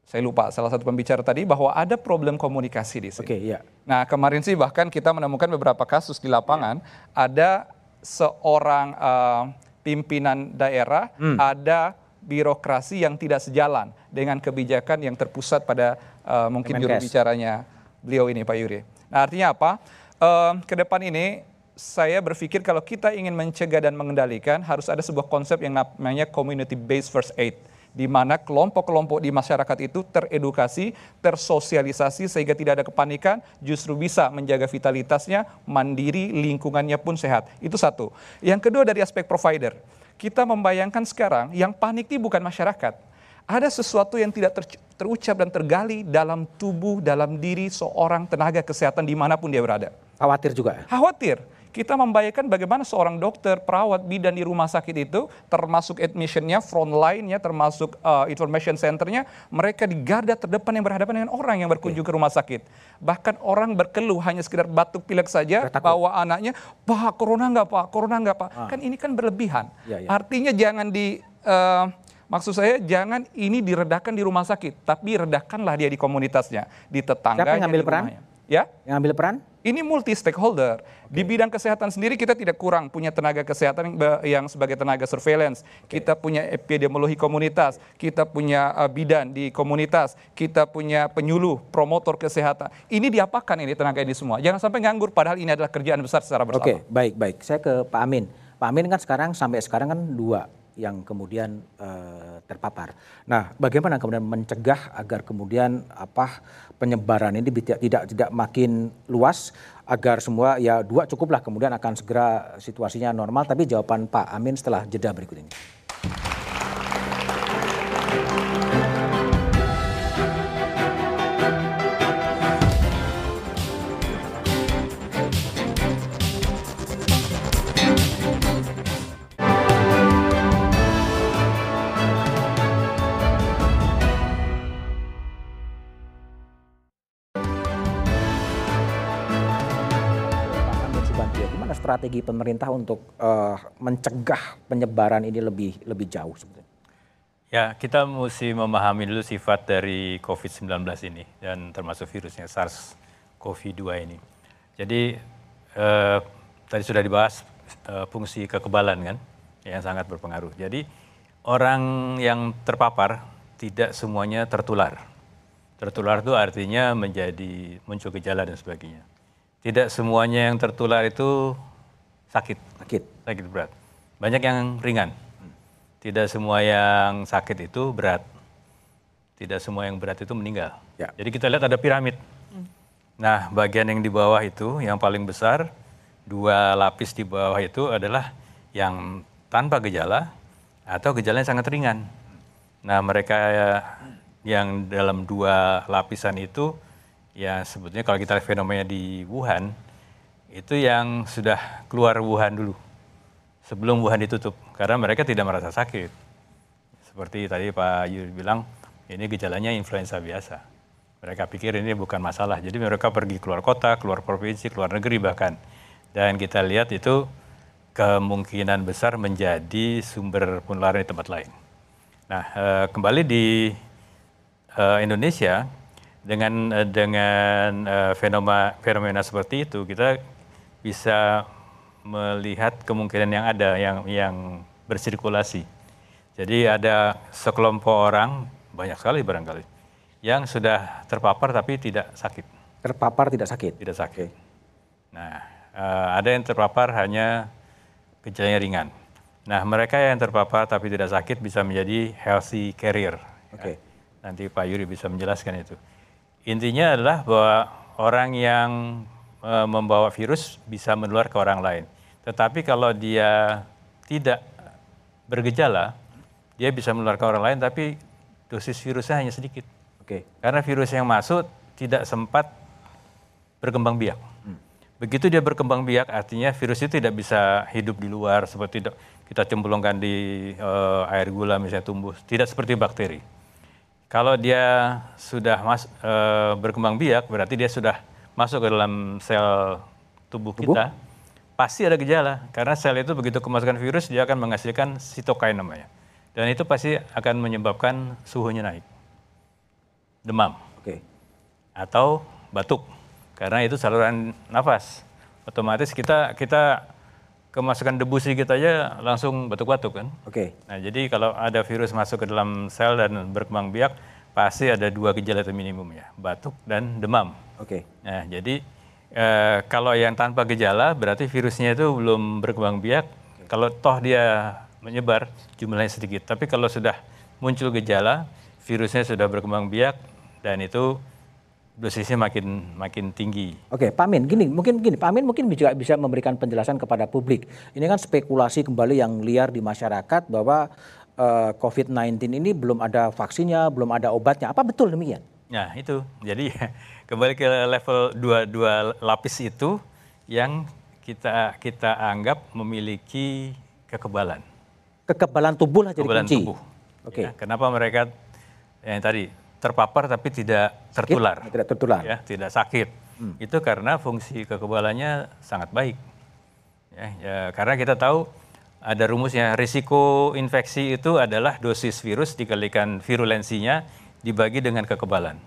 saya lupa salah satu pembicara tadi bahwa ada problem komunikasi di sini. Oke, iya. Nah kemarin sih bahkan kita menemukan beberapa kasus di lapangan ada seorang eh, pimpinan daerah, ada birokrasi yang tidak sejalan dengan kebijakan yang terpusat pada eh, mungkin juru bicaranya beliau ini Pak Yuri. Nah artinya apa? Eh, ke depan ini saya berpikir kalau kita ingin mencegah dan mengendalikan harus ada sebuah konsep yang namanya community based first aid di mana kelompok-kelompok di masyarakat itu teredukasi, tersosialisasi sehingga tidak ada kepanikan, justru bisa menjaga vitalitasnya, mandiri, lingkungannya pun sehat. Itu satu. Yang kedua dari aspek provider, kita membayangkan sekarang yang panik ini bukan masyarakat. Ada sesuatu yang tidak ter- terucap dan tergali dalam tubuh, dalam diri seorang tenaga kesehatan di mana pun dia berada. Khawatir juga. Khawatir. Kita membayangkan bagaimana seorang dokter, perawat, bidan di rumah sakit itu, termasuk admissionnya, front line-nya, termasuk uh, information center-nya, mereka di garda terdepan yang berhadapan dengan orang yang berkunjung ke rumah sakit. Bahkan orang berkeluh hanya sekedar batuk pilek saja, bawa anaknya, Pak, corona nggak Pak, corona nggak Pak. Kan ini kan berlebihan. Iya, iya. Artinya jangan di... uh, Maksud saya jangan ini diredakan di rumah sakit, tapi redahkanlah dia di komunitasnya, di tetangganya. Siapa yang ngambil peran? rumahnya. Ya. Yang ambil peran? Ini multi stakeholder. Di bidang kesehatan sendiri kita tidak kurang punya tenaga kesehatan yang, sebagai tenaga surveillance. Kita punya epidemiologi komunitas, kita punya uh, bidan di komunitas, kita punya penyuluh, promotor kesehatan. Ini diapakan ini tenaga ini semua? Jangan sampai nganggur padahal ini adalah kerjaan besar secara bersama. Oke, baik baik. Saya ke Pak Amin. Pak Amin kan sekarang sampai sekarang kan dua yang kemudian eh, terpapar. Nah, bagaimana kemudian mencegah agar kemudian apa penyebaran ini tidak tidak tidak makin luas agar semua ya dua cukuplah kemudian akan segera situasinya normal. Tapi jawaban Pak Amin setelah jeda berikut ini. Strategi pemerintah untuk eh, mencegah penyebaran ini lebih lebih jauh sebetulnya? Ya, kita mesti memahami dulu sifat dari COVID-19 ini dan termasuk virusnya SARS-CoV-2 ini. Jadi eh, tadi sudah dibahas eh, fungsi kekebalan kan yang sangat berpengaruh. Jadi orang yang terpapar tidak semuanya tertular. Tertular itu artinya menjadi muncul gejala dan sebagainya. Tidak semuanya yang tertular itu sakit Sakit. sakit berat. Banyak yang ringan. Tidak semua yang sakit itu berat. Tidak semua yang berat itu meninggal. Ya. Jadi kita lihat ada piramid. Nah, bagian yang di bawah itu yang paling besar, dua lapis di bawah itu adalah yang tanpa gejala atau gejalanya sangat ringan. Nah, mereka yang dalam dua lapisan itu ya sebetulnya kalau kita lihat fenomena di Wuhan itu yang sudah keluar Wuhan dulu sebelum Wuhan ditutup karena mereka tidak merasa sakit. Seperti tadi Pak Yuri bilang ini gejalanya influenza biasa. Mereka pikir ini bukan masalah. Jadi mereka pergi keluar kota, keluar provinsi, keluar negeri bahkan. Dan kita lihat itu kemungkinan besar menjadi sumber penularan di tempat lain. Nah, eh, kembali di eh, Indonesia dengan eh, dengan fenomena fenomena seperti itu kita bisa melihat kemungkinan yang ada yang yang bersirkulasi. Jadi ada sekelompok orang banyak sekali barangkali yang sudah terpapar tapi tidak sakit, Terpapar tidak sakit. tidak sakit. Nah, eh, ada yang terpapar hanya gejalanya ringan. Nah, mereka yang terpapar tapi tidak sakit bisa menjadi healthy carrier. Oke. Ya. Nanti Pak Yuri bisa menjelaskan itu. Intinya adalah bahwa orang yang membawa virus bisa menular ke orang lain. Tetapi kalau dia tidak bergejala, dia bisa menular ke orang lain tapi dosis virusnya hanya sedikit. Oke. Karena virus yang masuk tidak sempat berkembang biak. Begitu dia berkembang biak, artinya virus itu tidak bisa hidup di luar seperti kita cemplungkan di eh, air gula misalnya tumbuh. Tidak seperti bakteri. Kalau dia sudah mas, eh, berkembang biak, berarti dia sudah masuk ke dalam sel tubuh kita, pasti ada gejala. Karena sel itu begitu kemasukan virus, dia akan menghasilkan sitokain namanya. Dan itu pasti akan menyebabkan suhunya naik. Demam Oke. atau batuk karena itu saluran nafas otomatis kita kita kemasukan debu sedikit aja langsung batuk-batuk kan Oke. nah jadi kalau ada virus masuk ke dalam sel dan berkembang biak pasti ada dua gejala minimum ya batuk dan demam Oke. nah jadi eh, kalau yang tanpa gejala berarti virusnya itu belum berkembang biak kalau toh dia menyebar jumlahnya sedikit tapi kalau sudah muncul gejala virusnya sudah berkembang biak dan itu dosisnya makin makin tinggi. Oke, Pak Amin, gini, mungkin gini, Pak Amin mungkin juga bisa memberikan penjelasan kepada publik. Ini kan spekulasi kembali yang liar di masyarakat bahwa eh, COVID-19 ini belum ada vaksinnya, belum ada obatnya. Apa betul demikian? Nah itu, jadi kembali ke level dua dua lapis itu yang kita kita anggap memiliki kekebalan, Kekebalan tubuh lah jadi kekebalan kunci. tubuh. Oke. Ya, kenapa mereka yang tadi terpapar tapi tidak tertular, Tidak tertular. ya, tidak sakit? Itu karena fungsi kekebalannya sangat baik. Ya, ya, karena kita tahu ada rumusnya risiko infeksi itu adalah dosis virus dikalikan virulensinya dibagi dengan kekebalan.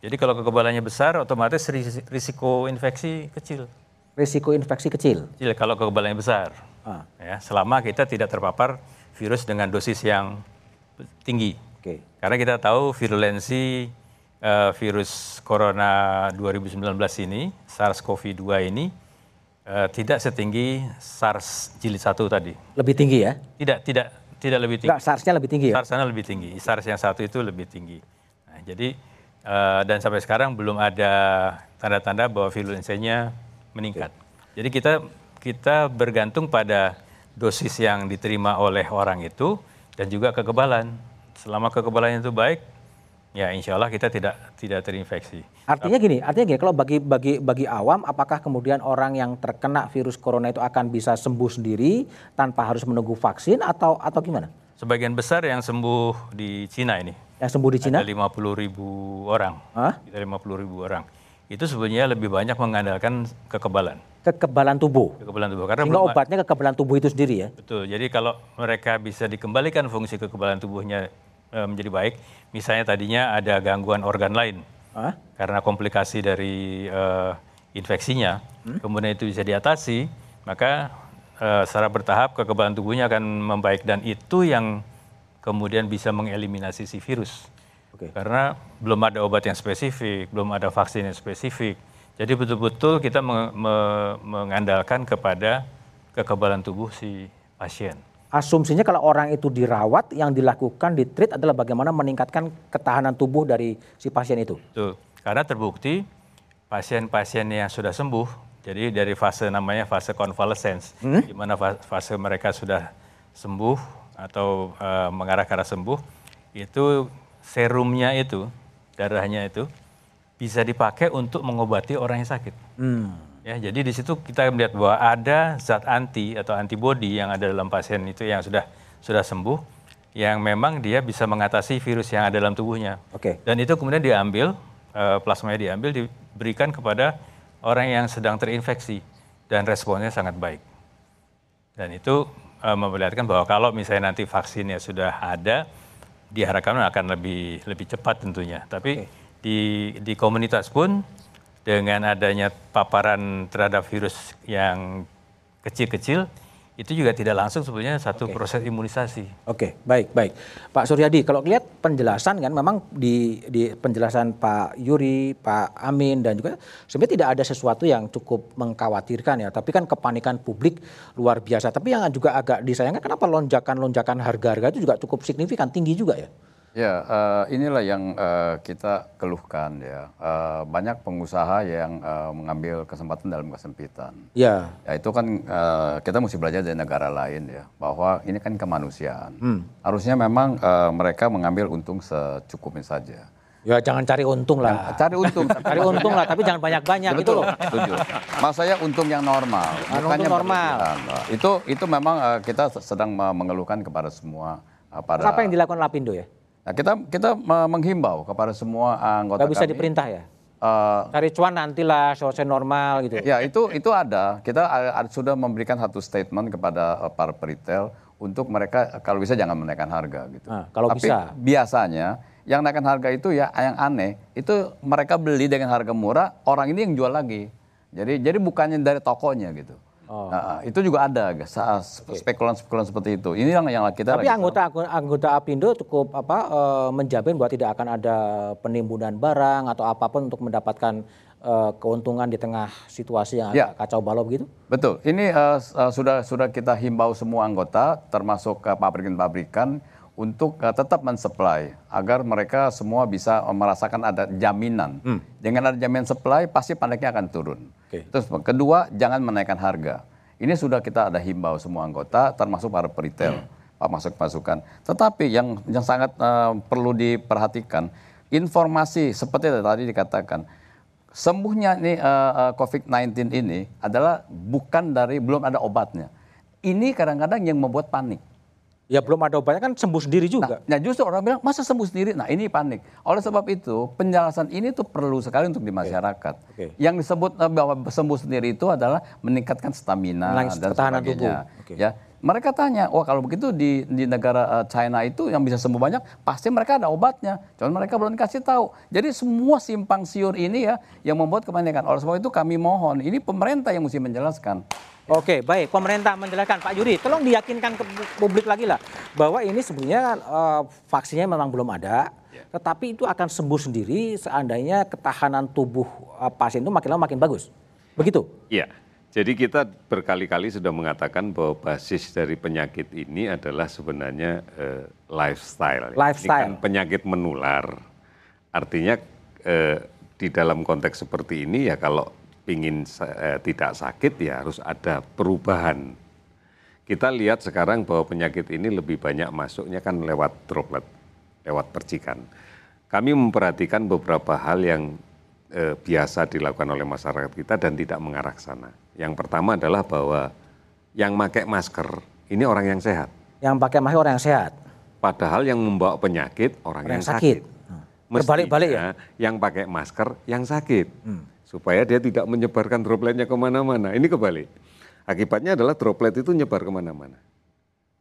Jadi kalau kekebalannya besar, otomatis ris- risiko infeksi kecil. Risiko infeksi kecil. Kecil kalau kekebalannya besar. Ah. Ya, selama kita tidak terpapar virus dengan dosis yang tinggi. Oke. Karena kita tahu virulensi eh, virus corona 2019 ini, SARS-CoV-2 ini eh, tidak setinggi SARS jilid 1 tadi. Lebih tinggi ya? Tidak, tidak, tidak lebih tinggi. Enggak, SARS-nya lebih tinggi ya? SARS sana lebih tinggi. SARS yang satu itu lebih tinggi. Nah, jadi eh, dan sampai sekarang belum ada tanda-tanda bahwa virulensinya meningkat. Jadi kita kita bergantung pada dosis yang diterima oleh orang itu dan juga kekebalan. Selama kekebalannya itu baik, ya insya Allah kita tidak tidak terinfeksi. Artinya gini, artinya gini, kalau bagi bagi bagi awam, apakah kemudian orang yang terkena virus corona itu akan bisa sembuh sendiri tanpa harus menunggu vaksin atau atau gimana? Sebagian besar yang sembuh di Cina ini, Yang sembuh di Cina? ada 50 ribu orang, Hah? kita 50 ribu orang. Itu sebenarnya lebih banyak mengandalkan kekebalan. Kekebalan tubuh. kekebalan tubuh karena Sehingga belum obatnya kekebalan tubuh itu sendiri ya? betul jadi kalau mereka bisa dikembalikan fungsi kekebalan tubuhnya menjadi baik misalnya tadinya ada gangguan organ lain Hah? karena komplikasi dari eh, infeksinya kemudian itu bisa diatasi maka eh, secara bertahap kekebalan tubuhnya akan membaik dan itu yang kemudian bisa mengeliminasi si virus Oke. karena belum ada obat yang spesifik belum ada vaksin yang spesifik jadi betul-betul kita me- me- mengandalkan kepada kekebalan tubuh si pasien. Asumsinya kalau orang itu dirawat, yang dilakukan di treat adalah bagaimana meningkatkan ketahanan tubuh dari si pasien itu. Betul. Karena terbukti pasien-pasien yang sudah sembuh, jadi dari fase namanya fase convalescence, di mana fa- fase mereka sudah sembuh atau eh, mengarah ke arah sembuh, itu serumnya itu, darahnya itu bisa dipakai untuk mengobati orang yang sakit. Ya, jadi di situ kita melihat bahwa ada zat anti atau antibodi yang ada dalam pasien itu yang sudah sudah sembuh, yang memang dia bisa mengatasi virus yang ada dalam tubuhnya. Oke. Dan itu kemudian diambil, eh, plasmanya diambil, diberikan kepada orang yang sedang terinfeksi dan responnya sangat baik. Dan itu eh, memperlihatkan bahwa kalau misalnya nanti vaksinnya sudah ada, diharapkan akan lebih lebih cepat tentunya. Tapi di di komunitas pun dengan adanya paparan terhadap virus yang kecil-kecil itu juga tidak langsung sebenarnya satu proses imunisasi. Oke, baik, baik. Pak Suryadi, kalau lihat penjelasan kan memang di, di penjelasan Pak Yuri, Pak Amin dan juga sebenarnya tidak ada sesuatu yang cukup mengkhawatirkan ya. Tapi kan kepanikan publik luar biasa. Tapi yang juga agak disayangkan kenapa lonjakan-lonjakan harga-harga itu juga cukup signifikan, tinggi juga ya. Ya, eh, inilah yang eh, kita keluhkan ya. Eh, banyak pengusaha yang eh, mengambil kesempatan dalam kesempitan. Ya, Ya itu kan eh, kita mesti belajar dari negara lain ya, bahwa ini kan kemanusiaan. Harusnya memang eh, mereka mengambil untung secukupnya saja. ya jangan cari untung lah. Cari untung, Cari untung lah, tapi jangan banyak-banyak gitu loh. Setuju. Maksud saya untung yang normal, Ah, untung normal. berlebihan. Itu itu memang eh, kita sedang me- mengeluhkan kepada semua eh, para. Apa yang dilakukan Lapindo ya? Nah, kita kita me- menghimbau kepada semua anggota Gak bisa kami. diperintah ya? eh, Cari cuan nantilah, selesai normal gitu. Ya itu itu ada. Kita a- a- sudah memberikan satu statement kepada uh, para peritel untuk mereka uh, kalau bisa jangan menaikkan harga gitu. Ah, kalau Tapi bisa. biasanya yang naikkan harga itu ya yang aneh itu mereka beli dengan harga murah, orang ini yang jual lagi. Jadi jadi bukannya dari tokonya gitu. Oh. Nah, itu juga ada spekulan-spekulan seperti itu. Ini yang yang kita Tapi lagi- anggota anggota Apindo cukup apa eh, menjamin bahwa tidak akan ada penimbunan barang atau apa pun untuk mendapatkan eh, keuntungan di tengah situasi yang Ya. kacau balau begitu. Betul. Ini eh, sudah sudah kita himbau semua anggota, termasuk pabrikan-pabrikan, untuk eh, tetap mensuplai agar mereka semua bisa merasakan ada jaminan. Dengan ada jaminan supply, pasti pandeknya akan turun. Oke. Terus kedua, jangan menaikkan harga. Ini sudah kita ada himbau semua anggota, termasuk para peritel, pak masuk masukan. Tetapi yang yang sangat eh, perlu diperhatikan, informasi seperti tadi dikatakan, sembuhnya nih eh, eh, COVID-19 ini adalah bukan dari belum ada obatnya. Ini kadang-kadang yang membuat panik. Ya belum ada obatnya kan sembuh sendiri juga. Nah justru orang bilang masa sembuh sendiri. Nah ini panik. Oleh sebab itu penjelasan ini tuh perlu sekali untuk di masyarakat. Oke. Yang disebut eh, bahwa sembuh sendiri itu adalah meningkatkan stamina Menangis dan ketahanan sebagainya. tubuh. Oke. Ya Mereka tanya, wah kalau begitu di di negara eh, China itu yang bisa sembuh banyak, pasti mereka ada obatnya. Cuman mereka belum kasih tahu. Jadi semua simpang siur ini ya yang membuat kebanyakan. Oleh sebab itu kami mohon, ini pemerintah yang mesti menjelaskan. Oke, baik. Pemerintah menjelaskan, Pak Yuri, tolong diyakinkan ke publik lagi lah bahwa ini sebenarnya eh, vaksinnya memang belum ada, tetapi itu akan sembuh sendiri seandainya ketahanan tubuh eh, pasien itu makin lama makin bagus. Begitu? Iya. Jadi kita berkali-kali sudah mengatakan bahwa basis dari penyakit ini adalah sebenarnya eh, lifestyle. Lifestyle. Ini kan penyakit menular. Artinya eh, di dalam konteks seperti ini ya kalau ingin eh, tidak sakit ya harus ada perubahan. Kita lihat sekarang bahwa penyakit ini lebih banyak masuknya kan lewat droplet, lewat percikan. Kami memperhatikan beberapa hal yang eh, biasa dilakukan oleh masyarakat kita dan tidak mengarah ke sana. Yang pertama adalah bahwa yang pakai masker ini orang yang sehat. Yang pakai masker orang yang sehat. Padahal yang membawa penyakit orang, Orang yang sakit. sakit. Hmm. Mestinya Terbalik-balik ya? Yang pakai masker yang sakit. Hmm. Supaya dia tidak menyebarkan dropletnya ke mana-mana. Ini kebalik. Akibatnya adalah droplet itu nyebar ke mana-mana.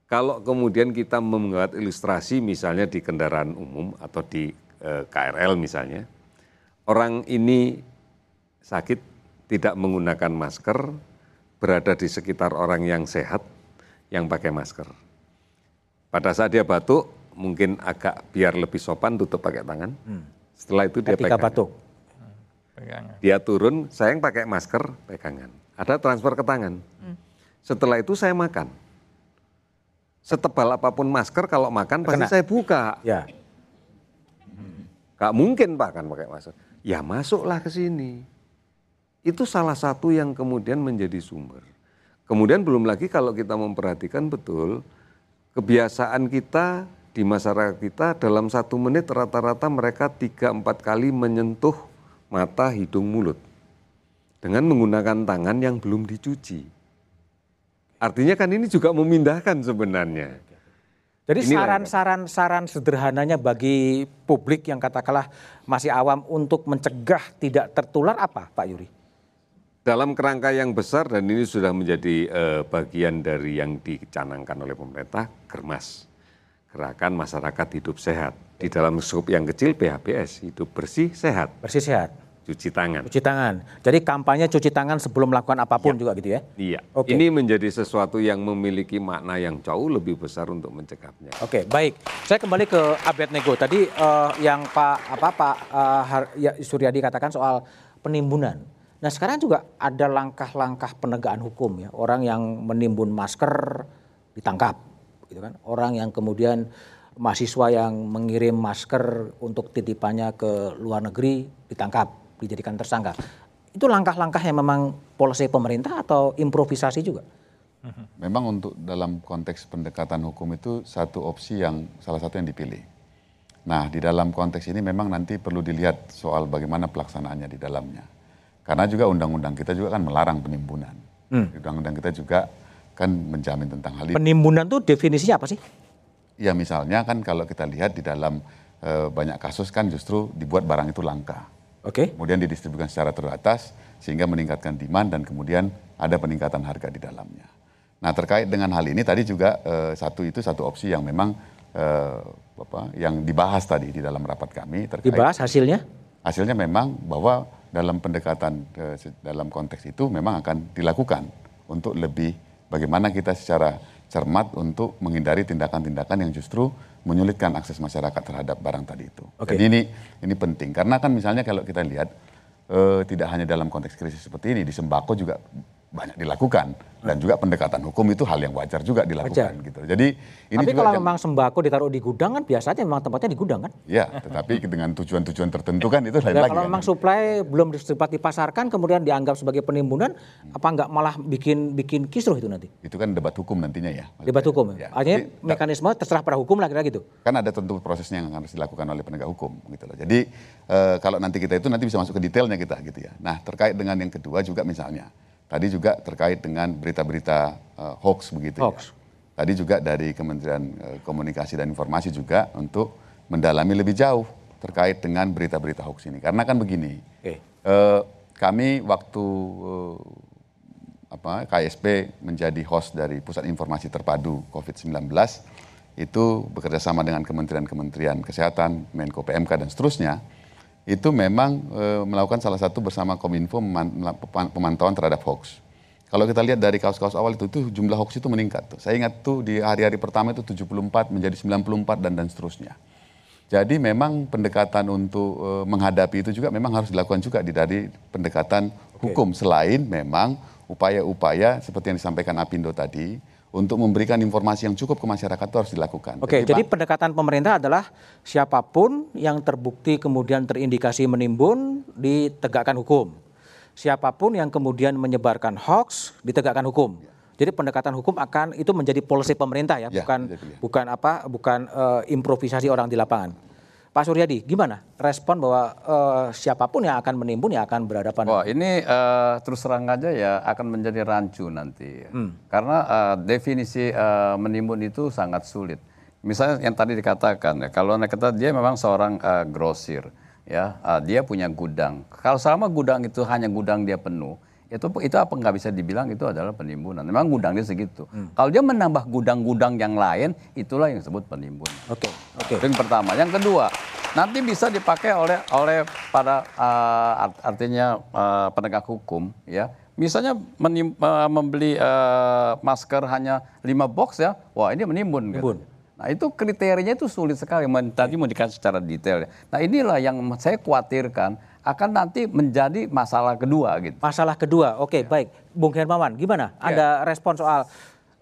Kalau kemudian kita membuat ilustrasi misalnya di kendaraan umum atau di eh, KRL misalnya, orang ini sakit tidak menggunakan masker, berada di sekitar orang yang sehat yang pakai masker. Pada saat dia batuk, mungkin agak biar lebih sopan tutup pakai tangan. Setelah itu dia Ketika pegang. batuk. Pegangan. Dia turun, saya yang pakai masker, pegangan. Ada transfer ke tangan. Setelah itu saya makan. Setebal apa pun masker kalau makan pasti Kena. saya buka. Ya. Gak mungkin Pak kan pakai masker. Ya masuklah ke sini. Itu salah satu yang kemudian menjadi sumber. Kemudian belum lagi kalau kita memperhatikan betul, kebiasaan kita di masyarakat kita dalam satu menit rata-rata mereka tiga empat kali menyentuh mata, hidung, mulut. Dengan menggunakan tangan yang belum dicuci. Artinya kan ini juga memindahkan sebenarnya. Jadi saran-saran saran sederhananya bagi publik yang katakanlah masih awam untuk mencegah tidak tertular apa, Pak Yuri? Dalam kerangka yang besar dan ini sudah menjadi eh, bagian dari yang dicanangkan oleh pemerintah, Germas. Gerakan Masyarakat Hidup Sehat. Di dalam skop yang kecil PHBS, hidup bersih, sehat, Bersih sehat, cuci tangan. cuci tangan. Jadi kampanye cuci tangan sebelum melakukan apa pun juga gitu ya? Iya, Oke. ini menjadi sesuatu yang memiliki makna yang jauh lebih besar untuk mencegahnya. Oke, baik. Saya kembali ke Abednego. Tadi eh, yang Pak apa Pak Har- ya, Suryadi katakan soal penimbunan. Nah, sekarang juga ada langkah-langkah penegakan hukum ya. Orang yang menimbun masker ditangkap, gitu kan. Orang yang kemudian mahasiswa yang mengirim masker untuk titipannya ke luar negeri ditangkap, dijadikan tersangka. Itu langkah-langkah yang memang polisi pemerintah atau improvisasi juga? Memang untuk dalam konteks pendekatan hukum itu satu opsi yang salah satu yang dipilih. Nah, di dalam konteks ini memang nanti perlu dilihat soal bagaimana pelaksanaannya di dalamnya. Karena juga undang-undang kita juga kan melarang penimbunan. Undang-undang kita juga kan menjamin tentang hal itu. Penimbunan tuh definisinya apa sih? Ya misalnya kan kalau kita lihat di dalam eh, banyak kasus kan justru dibuat barang itu langka. Oke. Kemudian didistribusikan secara terbatas sehingga meningkatkan demand dan kemudian ada peningkatan harga di dalamnya. Nah terkait dengan hal ini tadi juga eh, satu itu satu opsi yang memang eh, apa yang dibahas tadi di dalam rapat kami terkait Dibahas hasilnya? hasilnya memang bahwa dalam pendekatan eh, dalam konteks itu memang akan dilakukan untuk lebih bagaimana kita secara cermat untuk menghindari tindakan-tindakan yang justru menyulitkan akses masyarakat terhadap barang tadi itu. Oke. Jadi ini ini penting karena kan misalnya kalau kita lihat eh, tidak hanya dalam konteks krisis seperti ini di sembako juga banyak dilakukan dan juga pendekatan hukum itu hal yang wajar juga dilakukan Wajar. gitu. Jadi ini Tapi juga kalau memang sembako ditaruh di gudang kan biasanya memang tempatnya di gudang kan? ya, tetapi dengan tujuan-tujuan tertentu kan itu lain Ya, lagi. kalau kan. memang supply belum sempat dipasarkan kemudian dianggap sebagai penimbunan, apa nggak malah bikin bikin kisruh itu nanti? itu kan debat hukum nantinya ya. Debat hukum. Ya, Artinya jadi, mekanisme terserah pada hukum lah kira gitu. kan ada tentu prosesnya yang harus dilakukan oleh penegak hukum gitu loh. Jadi eh, kalau nanti kita itu nanti bisa masuk ke detailnya kita gitu ya. Nah terkait dengan yang kedua juga misalnya tadi juga terkait dengan berita-berita eh, hoax begitu Hoax. ya. Tadi juga dari Kementerian eh, Komunikasi dan Informasi juga untuk mendalami lebih jauh terkait dengan berita-berita hoax ini. Karena kan begini, Oke. eh, kami waktu eh, apa KSP menjadi host dari Pusat Informasi Terpadu COVID-19 itu bekerja sama dengan kementerian-kementerian kesehatan, Menko PMK dan seterusnya itu memang e, melakukan salah satu bersama Kominfo pemantauan terhadap hoax. Kalau kita lihat dari kasus-kasus awal itu, itu jumlah hoax itu meningkat. Tuh. Saya ingat tuh di hari-hari pertama itu 74 menjadi 94 dan dan seterusnya. Jadi memang pendekatan untuk e, menghadapi itu juga memang harus dilakukan juga di dari pendekatan hukum selain memang upaya-upaya seperti yang disampaikan Apindo tadi untuk memberikan informasi yang cukup ke masyarakat itu harus dilakukan. Oke, jadi, jadi pendekatan pemerintah adalah siapa pun yang terbukti kemudian terindikasi menimbun ditegakkan hukum. Siapa pun yang kemudian menyebarkan hoax ditegakkan hukum. Jadi pendekatan hukum akan itu menjadi polisi pemerintah ya, ya bukan bukan apa bukan uh, improvisasi orang di lapangan. Pak Suryadi, gimana respon bahwa uh, siapa pun yang akan menimbun yang akan berhadapan? Wah ini uh, terus terang aja ya akan menjadi rancu nanti, hmm. karena uh, definisi uh, menimbun itu sangat sulit. Misalnya yang tadi dikatakan ya, kalau kata dia memang seorang uh, grosir, ya uh, dia punya gudang. Kalau selama gudang itu hanya gudang dia penuh, itu itu apa nggak bisa dibilang itu adalah penimbunan. Memang gudangnya segitu. Hmm. Kalau dia menambah gudang-gudang yang lain, itulah yang disebut penimbunan. Oke, okay. oke. Okay. Yang pertama, yang kedua, nanti bisa dipakai oleh oleh pada uh, artinya uh, penegak hukum, ya. Misalnya menim, uh, membeli uh, masker hanya lima box ya, wah ini menimbun. Gitu. Nah itu kriterianya itu sulit sekali. Tadi mau dikasih secara detail. Nah inilah yang saya khawatirkan akan nanti menjadi masalah kedua gitu. Masalah kedua, oke okay, ya. baik, Bung Hermawan, gimana? Ya. Ada respon soal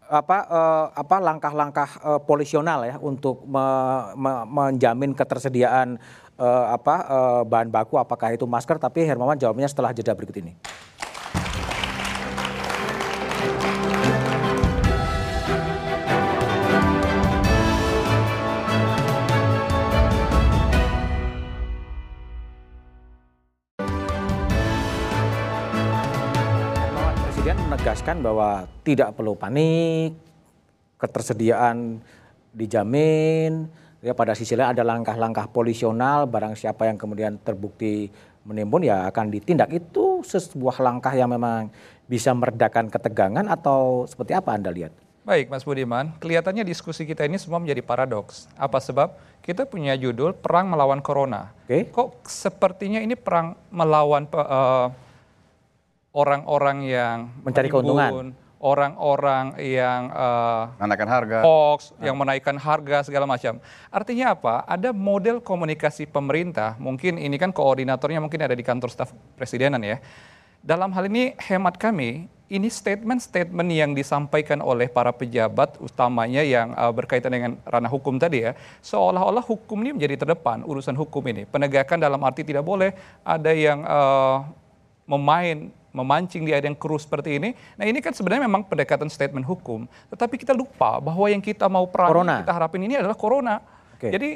apa uh, apa langkah-langkah uh, polisional ya untuk me, me, menjamin ketersediaan uh, apa uh, bahan baku apakah itu masker tapi Hermawan jawabnya setelah jeda berikut ini. Menegaskan bahwa tidak perlu panik, ketersediaan dijamin, ya pada sisi lain ada langkah-langkah polisional, barang siapa yang kemudian terbukti menimbun ya akan ditindak. Itu sebuah langkah yang memang bisa meredakan ketegangan atau seperti apa Anda lihat? Baik Mas Budiman, kelihatannya diskusi kita ini semua menjadi paradoks. Apa sebab? Kita punya judul Perang Melawan Corona. Okay. Kok sepertinya ini perang melawan uh, orang-orang yang mencari keuntungan, orang-orang yang uh, menaikkan harga, hoax, yang menaikkan harga segala macam. Artinya apa? Ada model komunikasi pemerintah. Mungkin ini kan koordinatornya mungkin ada di kantor staf presidenan ya. Dalam hal ini hemat kami, ini statement-statement yang disampaikan oleh para pejabat utamanya yang uh, berkaitan dengan ranah hukum tadi ya, seolah-olah hukum ini menjadi terdepan urusan hukum ini. Penegakan dalam arti tidak boleh ada yang uh, memain memancing di air yang keruh seperti ini. Nah ini kan sebenarnya memang pendekatan statement hukum. Tetapi kita lupa bahwa yang kita mau perang, kita harapin ini adalah corona. Okay. Jadi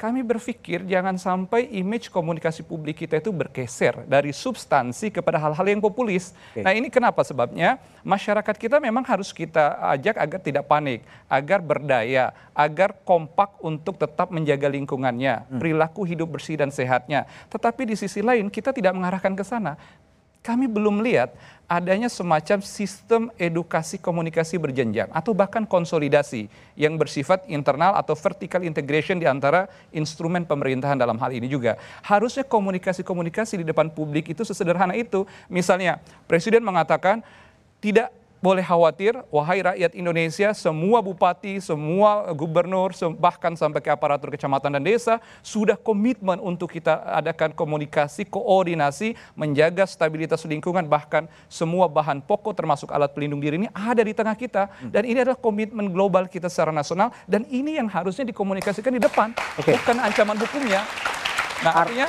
kami berpikir jangan sampai image komunikasi publik kita itu bergeser dari substansi kepada hal-hal yang populis. Okay. Nah ini kenapa sebabnya masyarakat kita memang harus kita ajak agar tidak panik, agar berdaya, agar kompak untuk tetap menjaga lingkungannya, hmm. perilaku hidup bersih dan sehatnya. Tetapi di sisi lain kita tidak mengarahkan ke sana kami belum lihat adanya semacam sistem edukasi komunikasi berjenjang atau bahkan konsolidasi yang bersifat internal atau vertical integration di antara instrumen pemerintahan dalam hal ini juga. Harusnya komunikasi-komunikasi di depan publik itu sesederhana itu. Misalnya, Presiden mengatakan tidak boleh khawatir, wahai rakyat Indonesia, semua bupati, semua gubernur, bahkan sampai ke aparatur kecamatan dan desa, sudah komitmen untuk kita adakan komunikasi, koordinasi, menjaga stabilitas lingkungan, bahkan semua bahan pokok termasuk alat pelindung diri ini ada di tengah kita. Hmm. Dan ini adalah komitmen global kita secara nasional, dan ini yang harusnya dikomunikasikan di depan, okay. bukan ancaman hukumnya. Nah artinya,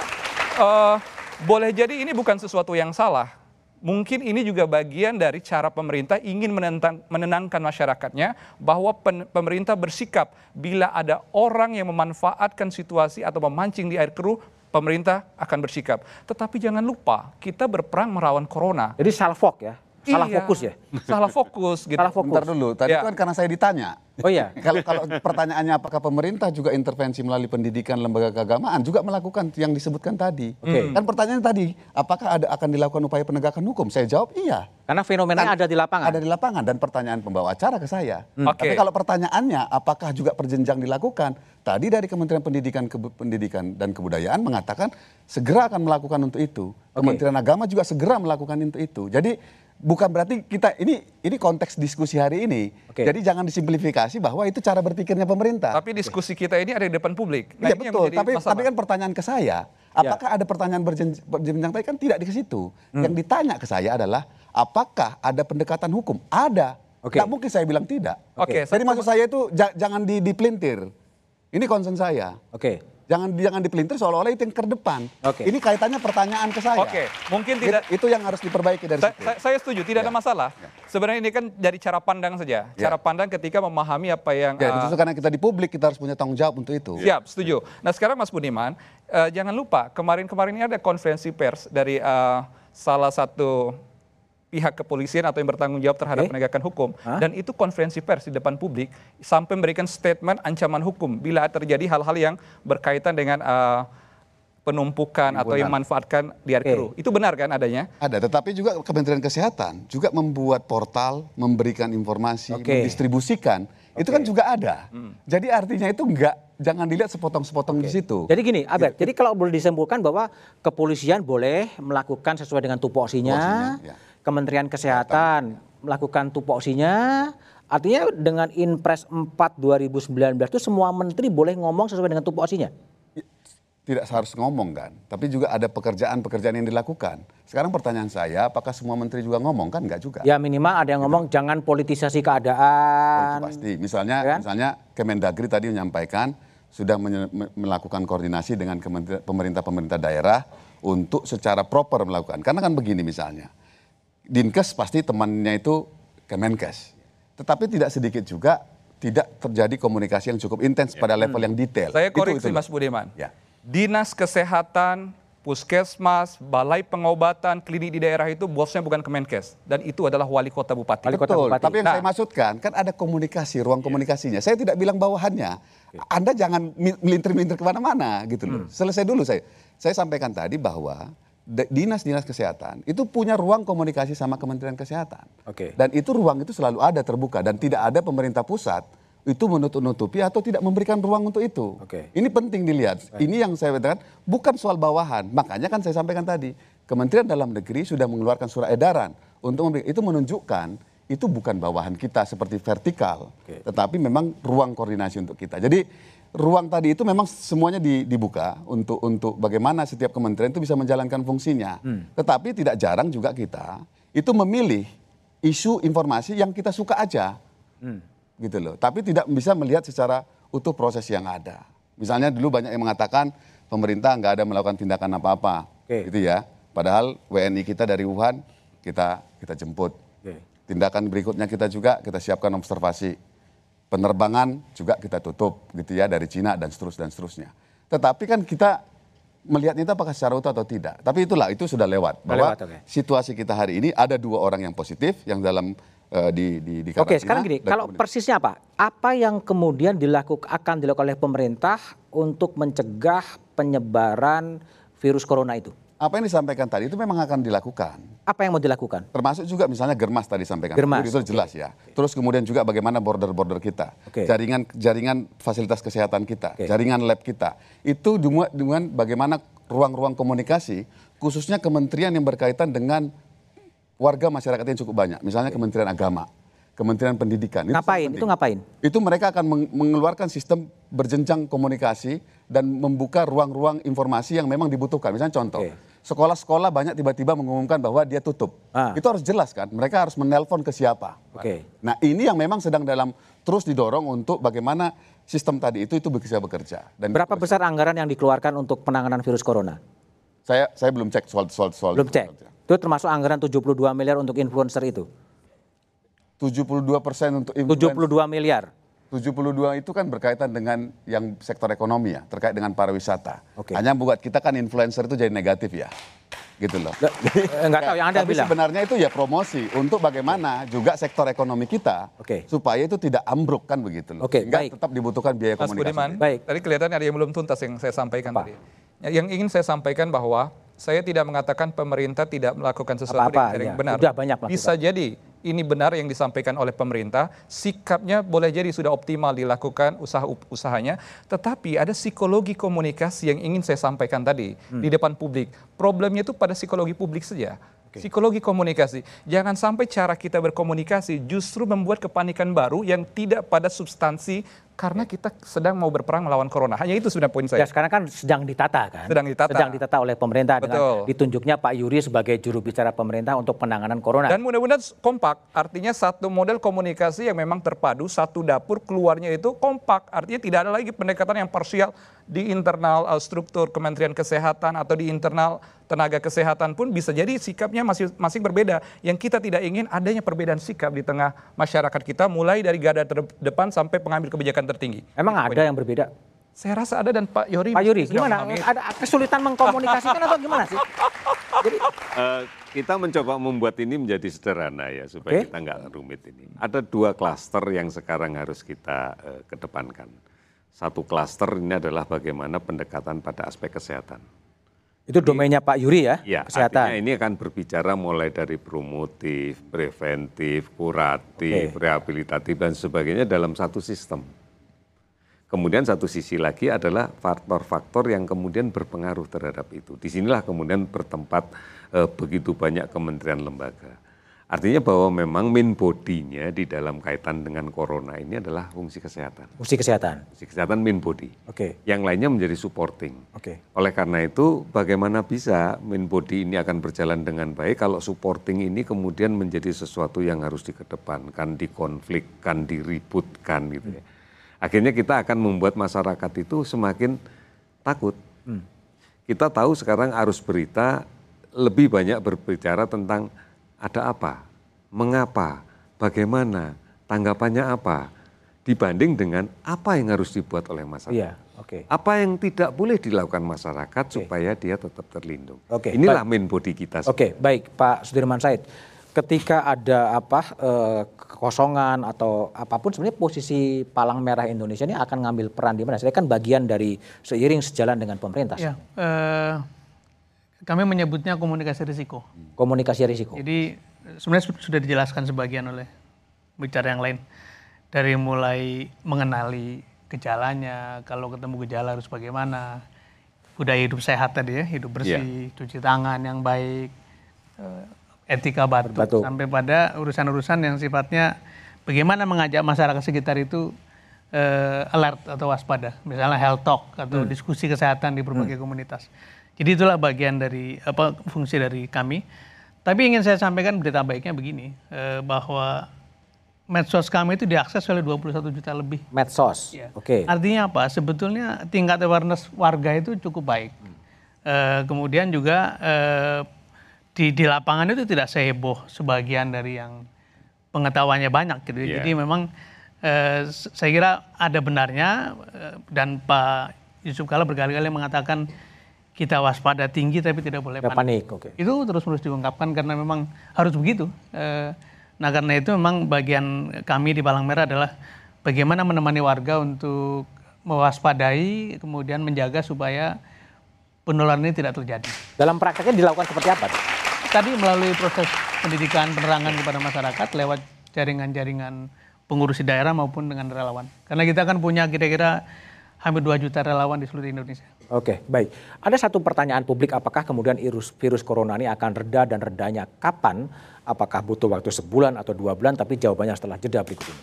uh, boleh jadi ini bukan sesuatu yang salah, mungkin ini juga bagian dari cara pemerintah ingin menentang, menenangkan masyarakatnya bahwa pen, pemerintah bersikap bila ada orang yang memanfaatkan situasi atau memancing di air keruh pemerintah akan bersikap. Tetapi jangan lupa kita berperang melawan corona. Jadi salfok ya. Salah Iya, fokus ya? Salah fokus gitu. Salah fokus. Bentar dulu, tadi Ya. kan karena saya ditanya. Oh iya. kalau kalau pertanyaannya apakah pemerintah juga intervensi melalui pendidikan lembaga keagamaan juga melakukan yang disebutkan tadi. Oke. Kan pertanyaannya tadi, apakah ada akan dilakukan upaya penegakan hukum? Saya jawab iya. Karena fenomenanya ada di lapangan. Ada di lapangan dan pertanyaan pembawa acara ke saya. Oke. Tapi kalau pertanyaannya apakah juga perjenjang dilakukan? Tadi dari Kementerian Pendidikan Kebu- Pendidikan dan Kebudayaan mengatakan segera akan melakukan untuk itu. Kementerian Agama juga segera melakukan untuk itu. Jadi bukan berarti kita ini ini konteks diskusi hari ini. Oke. Jadi jangan disimplifikasi bahwa itu cara berpikirnya pemerintah. Tapi diskusi kita ini ada di depan publik. Iya ini yang betul, tapi masalah. tapi kan pertanyaan ke saya, apakah ada pertanyaan berjen- berjenjang tadi kan tidak di situ. Hmm. Yang ditanya ke saya adalah apakah ada pendekatan hukum? Ada. Oke. Nggak mungkin saya bilang tidak. Oke, Jadi maksud saya itu ja- jangan di, dipelintir. Ini concern saya. Oke. Jangan jangan dipelintir seolah-olah itu yang terdepan. Oke. Ini kaitannya pertanyaan ke saya. Oke, mungkin Itu- tidak- Itu, yang harus diperbaiki dari Saya, situ. saya- saya setuju, tidak ada masalah. Sebenarnya ini kan dari cara pandang saja. Cara pandang ketika memahami apa yang Ya, uh, karena kita di publik kita harus punya tanggung jawab untuk itu. Siap, setuju. Nah sekarang Mas Budiman, eh, jangan lupa kemarin-kemarin ini ada konferensi pers dari eh, salah satu pihak kepolisian atau yang bertanggung jawab terhadap Oke. penegakan hukum dan itu konferensi pers di depan publik sampai memberikan statement ancaman hukum bila terjadi hal-hal yang berkaitan dengan eh, penumpukan atau yang memanfaatkan liar Oke. kru. Itu benar kan adanya? Ada, tetapi juga Kementerian Kesehatan juga membuat portal, memberikan informasi, Oke. mendistribusikan. Itu kan juga ada. Jadi artinya itu enggak jangan dilihat sepotong-sepotong di situ. Jadi gini, Abed, jadi kalau boleh disimpulkan bahwa kepolisian boleh melakukan sesuai dengan tupoksinya, Tupoksinya, ya. Kementerian Kesehatan melakukan tupoksinya, artinya dengan Inpres 4 2019 itu semua menteri boleh ngomong sesuai dengan tupoksinya. Tidak harus ngomong kan, tapi juga ada pekerjaan-pekerjaan yang dilakukan. Sekarang pertanyaan saya, apakah semua menteri juga ngomong kan? Enggak juga. Ya minimal ada yang ngomong jangan politisasi Oh, itu keadaan. pasti. Misalnya, Ya kan? misalnya Kemendagri tadi menyampaikan sudah melakukan koordinasi dengan pemerintah-pemerintah daerah untuk secara proper melakukan. Karena kan begini misalnya, Dinkes pasti temannya itu Kemenkes, tetapi tidak sedikit juga tidak terjadi komunikasi yang cukup intens pada level yang detail. Saya Itu- koreksi itu. Mas Budiman. Ya. Dinas Kesehatan, Puskesmas, Balai Pengobatan, klinik di daerah itu bosnya bukan Kemenkes dan itu adalah wali kota bupati. Wali kota Betul, bupati. tapi yang Nah. saya maksudkan kan ada komunikasi, ruang komunikasinya. Saya tidak bilang bawahannya. Anda jangan melintir-melintir ke mana-mana gitu loh. Selesai dulu saya. Saya sampaikan tadi bahwa dinas-dinas kesehatan itu punya ruang komunikasi sama Kementerian Kesehatan. Oke. Dan itu ruang itu selalu ada terbuka dan tidak ada pemerintah pusat itu menutup-nutupi atau tidak memberikan ruang untuk itu. Oke. Ini penting dilihat. Ini yang saya katakan bukan soal bawahan. Makanya kan saya sampaikan tadi, Kementerian Dalam Negeri sudah mengeluarkan surat edaran untuk memberi, itu menunjukkan itu bukan bawahan kita seperti vertikal, Oke. tetapi memang ruang koordinasi untuk kita. Jadi ruang tadi itu memang semuanya di- dibuka untuk untuk bagaimana setiap kementerian itu bisa menjalankan fungsinya. Tetapi tidak jarang juga kita itu memilih isu informasi yang kita suka aja gitu loh. Tapi tidak bisa melihat secara utuh proses yang ada. Misalnya dulu banyak yang mengatakan pemerintah nggak ada melakukan tindakan apa-apa, Oke. gitu ya. Padahal WNI kita dari Wuhan kita kita jemput. Oke. Tindakan berikutnya kita juga kita siapkan observasi. Penerbangan juga kita tutup gitu ya dari Cina dan seterusnya dan seterusnya. Tetapi kan kita melihat itu apakah secara utuh atau tidak. Tapi itulah itu sudah lewat. Bahwa lewat, oke. situasi kita hari ini ada dua orang yang positif yang dalam eh, di di, di Oke, karantina sekarang gini, kalau kemudian- persisnya apa? Apa yang kemudian dilakukan akan dilakukan oleh pemerintah untuk mencegah penyebaran virus corona itu? Apa yang disampaikan tadi itu memang akan dilakukan. Apa yang mau dilakukan? Termasuk juga misalnya germas tadi sampaikan. Germas, Itu jelas ya. Terus kemudian juga bagaimana border-border kita. Oke. Jaringan jaringan fasilitas kesehatan kita, Oke. jaringan lab kita. Itu dengan, dengan bagaimana ruang-ruang komunikasi khususnya kementerian yang berkaitan dengan warga masyarakat yang cukup banyak. Misalnya Kementerian Agama, Kementerian Pendidikan. Itu Ngapain? Itu ngapain? Itu mereka akan meng- mengeluarkan sistem berjenjang komunikasi dan membuka ruang-ruang informasi yang memang dibutuhkan. Misalnya contoh, Oke. Sekolah-sekolah banyak tiba-tiba mengumumkan bahwa dia tutup. Ah. Itu harus jelas kan, mereka harus menelpon ke siapa. Oke. Nah ini yang memang sedang dalam terus didorong untuk bagaimana sistem tadi itu itu bisa bekerja. Dan Berapa besar anggaran yang dikeluarkan untuk penanganan virus corona? Saya saya belum cek soal soal soal Belum cek. Itu termasuk anggaran 72 miliar untuk influencer itu. 72 persen untuk 72 influencer. miliar. 72 itu kan berkaitan dengan yang sektor ekonomi ya, terkait dengan pariwisata. Oke. Hanya buat kita kan influencer itu jadi negatif ya. gitu loh. Eh, Nggak tahu yang Anda Tapi bilang. sebenarnya itu ya promosi untuk bagaimana juga sektor ekonomi kita Oke. supaya itu tidak ambruk kan begitu loh. Oke, Sehingga baik. tetap dibutuhkan biaya Mas komunikasi. Budiman, Baik. tadi kelihatan ada yang belum tuntas yang saya sampaikan Apa? tadi. Ya, Yang ingin saya sampaikan bahwa saya tidak mengatakan pemerintah tidak melakukan sesuatu Apa-apa, yang ya. benar. Sudah banyak melakukan. Bisa jadi ini benar yang disampaikan oleh pemerintah, sikapnya boleh jadi sudah optimal dilakukan usaha usahanya, tetapi ada psikologi komunikasi yang ingin saya sampaikan tadi Hmm. di depan publik. Problemnya itu pada psikologi publik saja. Psikologi komunikasi. Jangan sampai cara kita berkomunikasi justru membuat kepanikan baru yang tidak pada substansi karena kita sedang mau berperang melawan corona. Hanya itu sebenarnya poin Ya saya. sekarang kan sedang ditata kan? Sedang ditata. Sedang ditata oleh pemerintah Betul. dengan ditunjuknya Pak Yuri sebagai juru bicara pemerintah untuk penanganan corona. Dan mudah-mudahan kompak, artinya satu model komunikasi yang memang terpadu, satu dapur keluarnya itu kompak, artinya tidak ada lagi pendekatan yang parsial di internal uh, struktur Kementerian Kesehatan atau di internal tenaga kesehatan pun bisa jadi sikapnya masih masing berbeda. Yang kita tidak ingin adanya perbedaan sikap di tengah masyarakat kita, mulai dari garda terdepan sampai pengambil kebijakan tertinggi. Emang ada yang berbeda? Saya rasa ada dan Pak Yori. Pak Yuri, sudah gimana? Ada kesulitan mengkomunikasikan atau gimana sih? Jadi, Eh, kita mencoba membuat ini menjadi sederhana ya supaya Oke. kita nggak rumit ini. Ada dua klaster yang sekarang harus kita eh, kedepankan. Satu klaster ini adalah bagaimana pendekatan pada aspek kesehatan. itu domainnya Pak Yuri ya, Ya, kesehatan. artinya ini akan berbicara mulai dari promotif, preventif, kuratif, Oke. rehabilitatif dan sebagainya dalam satu sistem. Kemudian satu sisi lagi adalah faktor-faktor yang kemudian berpengaruh terhadap itu. Di sinilah kemudian bertempat eh, begitu banyak kementerian lembaga. Artinya bahwa memang main body-nya di dalam kaitan dengan corona ini adalah fungsi kesehatan. Fungsi kesehatan. Fungsi kesehatan main body. Oke. Yang lainnya menjadi supporting. Oke. Oleh karena itu, bagaimana bisa main body ini akan berjalan dengan baik kalau supporting ini kemudian menjadi sesuatu yang harus dikedepankan, dikonflikkan, diributkan gitu ya. Akhirnya kita akan membuat masyarakat itu semakin takut. Kita tahu sekarang arus berita lebih banyak berbicara tentang ada apa, mengapa, bagaimana, tanggapannya apa, dibanding dengan apa yang harus dibuat oleh masyarakat. Iya, oke. Apa yang tidak boleh dilakukan masyarakat supaya dia tetap terlindung. Oke, Inilah baik. main body kita. Oke, baik Pak Sudirman Said. Ketika ada apa eh, kekosongan atau apa pun sebenarnya posisi Palang Merah Indonesia ini akan ngambil peran di mana? Saya kan bagian dari seiring sejalan dengan pemerintah. Ya, eh, kami menyebutnya komunikasi risiko. Komunikasi risiko. Jadi sebenarnya su- sudah dijelaskan sebagian oleh bicara yang lain. Dari mulai mengenali gejalanya, kalau ketemu gejala harus bagaimana, budaya hidup sehat tadi ya, hidup bersih, cuci tangan yang baik, eh, etika batuk, Batuk. sampai pada urusan-urusan yang sifatnya bagaimana mengajak masyarakat sekitar itu eh, alert atau waspada, misalnya health talk atau diskusi kesehatan di berbagai komunitas. Jadi itulah bagian dari apa fungsi dari kami. Tapi ingin saya sampaikan berita baiknya begini, eh, bahwa medsos kami itu diakses oleh 21 juta lebih. Medsos. Ya. Oke. Artinya apa? Sebetulnya tingkat awareness warga itu cukup baik. Eh, kemudian juga eh, di di lapangan itu tidak seheboh sebagian dari yang pengetahuannya banyak gitu. Iya. Jadi memang eh, saya kira ada benarnya eh, dan Pak Yusuf Kala berkali-kali mengatakan kita waspada tinggi tapi tidak boleh panik. panik, oke. Itu terus-menerus diungkapkan karena memang harus begitu. Eh, nah karena itu memang bagian kami di Palang Merah adalah bagaimana menemani warga untuk mewaspadai, kemudian menjaga supaya penularan ini tidak terjadi. Dalam prakteknya dilakukan seperti apa? Tadi melalui proses pendidikan penerangan kepada masyarakat lewat jaringan-jaringan pengurus di daerah maupun dengan relawan. Karena kita kan punya kira-kira hampir 2 juta relawan di seluruh Indonesia. Oke, baik. Ada satu pertanyaan publik, apakah kemudian virus, virus corona ini akan reda dan redanya kapan? Apakah butuh waktu sebulan atau dua bulan? Tapi jawabannya setelah jeda berikut ini.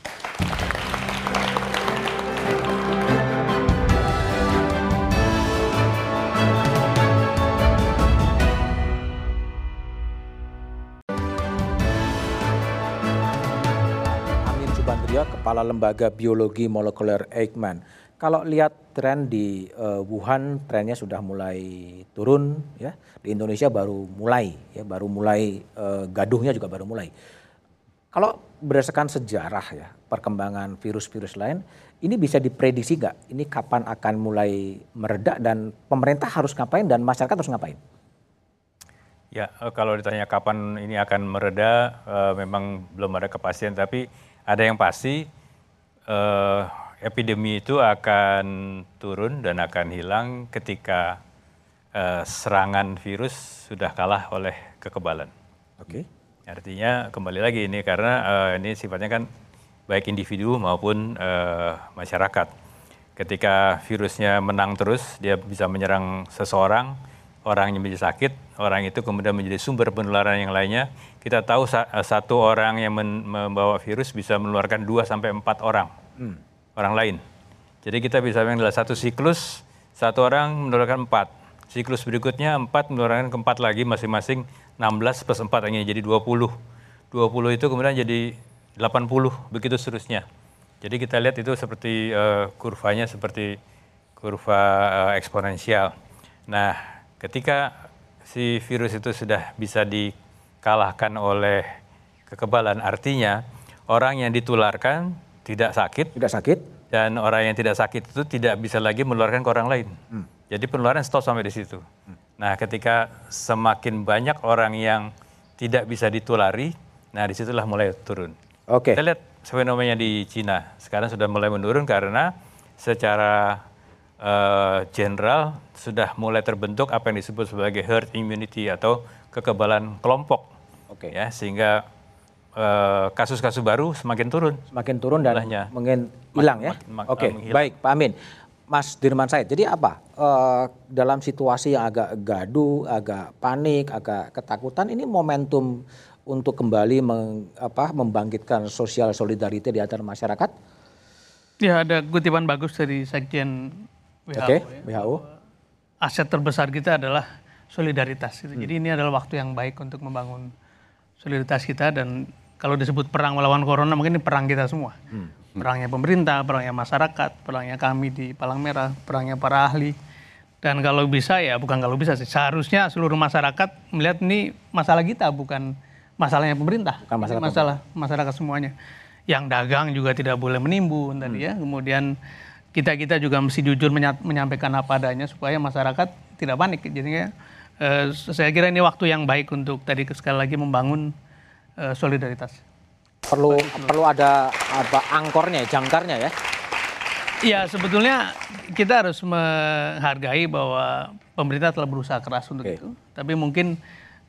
Kepala Lembaga Biologi Molekuler Eijkman. Kalau lihat tren di eh, Wuhan, trennya sudah mulai turun, ya. Di Indonesia baru mulai, ya, baru mulai eh, gaduhnya juga baru mulai. Kalau berdasarkan sejarah ya, perkembangan virus-virus lain, ini bisa diprediksi nggak? Ini kapan akan mulai meredak dan pemerintah harus ngapain dan masyarakat harus ngapain? Ya, eh, kalau ditanya kapan ini akan mereda, eh, memang belum ada kepastian. Tapi ada yang pasti, eh, epidemi itu akan turun dan akan hilang ketika eh, serangan virus sudah kalah oleh kekebalan. Oke. Artinya kembali lagi ini karena eh, ini sifatnya kan baik individu maupun eh, masyarakat. Ketika virusnya menang terus, dia bisa menyerang seseorang, orang yang menjadi sakit, orang itu kemudian menjadi sumber penularan yang lainnya. Kita tahu eh, satu orang yang membawa virus bisa menularkan 2 sampai 4 orang, orang lain. Jadi kita bisa bilang satu siklus, satu orang menularkan 4. Siklus berikutnya 4 menularkan ke 4 lagi masing-masing 16 plus 4 hanya jadi 20. 20 itu kemudian jadi 80, begitu seterusnya. Jadi kita lihat itu seperti eh, kurvanya seperti kurva eh, eksponensial. Nah, ketika si virus itu sudah bisa dikalahkan oleh kekebalan, artinya orang yang ditularkan tidak sakit Tidak sakit? dan orang yang tidak sakit itu tidak bisa lagi menularkan ke orang lain. Jadi penularan stop sampai di situ. Nah, ketika semakin banyak orang yang tidak bisa ditulari, nah di situlah mulai turun. Oke. Kita lihat fenomena di Cina sekarang sudah mulai menurun karena secara general sudah mulai terbentuk apa yang disebut sebagai herd immunity atau kekebalan kelompok. Oke. Ya, sehingga eh, kasus-kasus baru semakin turun. Semakin turun dan Jumlahnya. mungkin hilang ya. Oke, eh, menghilang. baik Pak Amin. Mas Dirman Said, jadi apa Eh, dalam situasi yang agak gaduh, agak panik, agak ketakutan, ini momentum untuk kembali meng- apa, membangkitkan sosial solidarity di antara masyarakat? Ya ada kutipan bagus dari Sekjen WHO. Oke, ya. WHO. Aset terbesar kita adalah solidaritas. gitu. Jadi ini adalah waktu yang baik untuk membangun solidaritas kita dan kalau disebut perang melawan corona mungkin ini perang kita semua. Perangnya pemerintah, perangnya masyarakat, perangnya kami di Palang Merah, perangnya para ahli. Dan kalau bisa ya bukan kalau bisa sih seharusnya seluruh masyarakat melihat ini masalah kita bukan masalahnya pemerintah. Bukan masalah Ini masalah masyarakat semuanya. Yang dagang juga tidak boleh menimbun tadi ya. Kemudian kita kita juga mesti jujur menya- menyampaikan apa adanya supaya masyarakat tidak panik. Jadinya eh, saya kira ini waktu yang baik untuk tadi sekali lagi membangun eh, solidaritas. Perlu perlu ada apa angkornya, jangkarnya ya. Iya sebetulnya kita harus menghargai bahwa pemerintah telah berusaha keras untuk Oke. itu. Tapi mungkin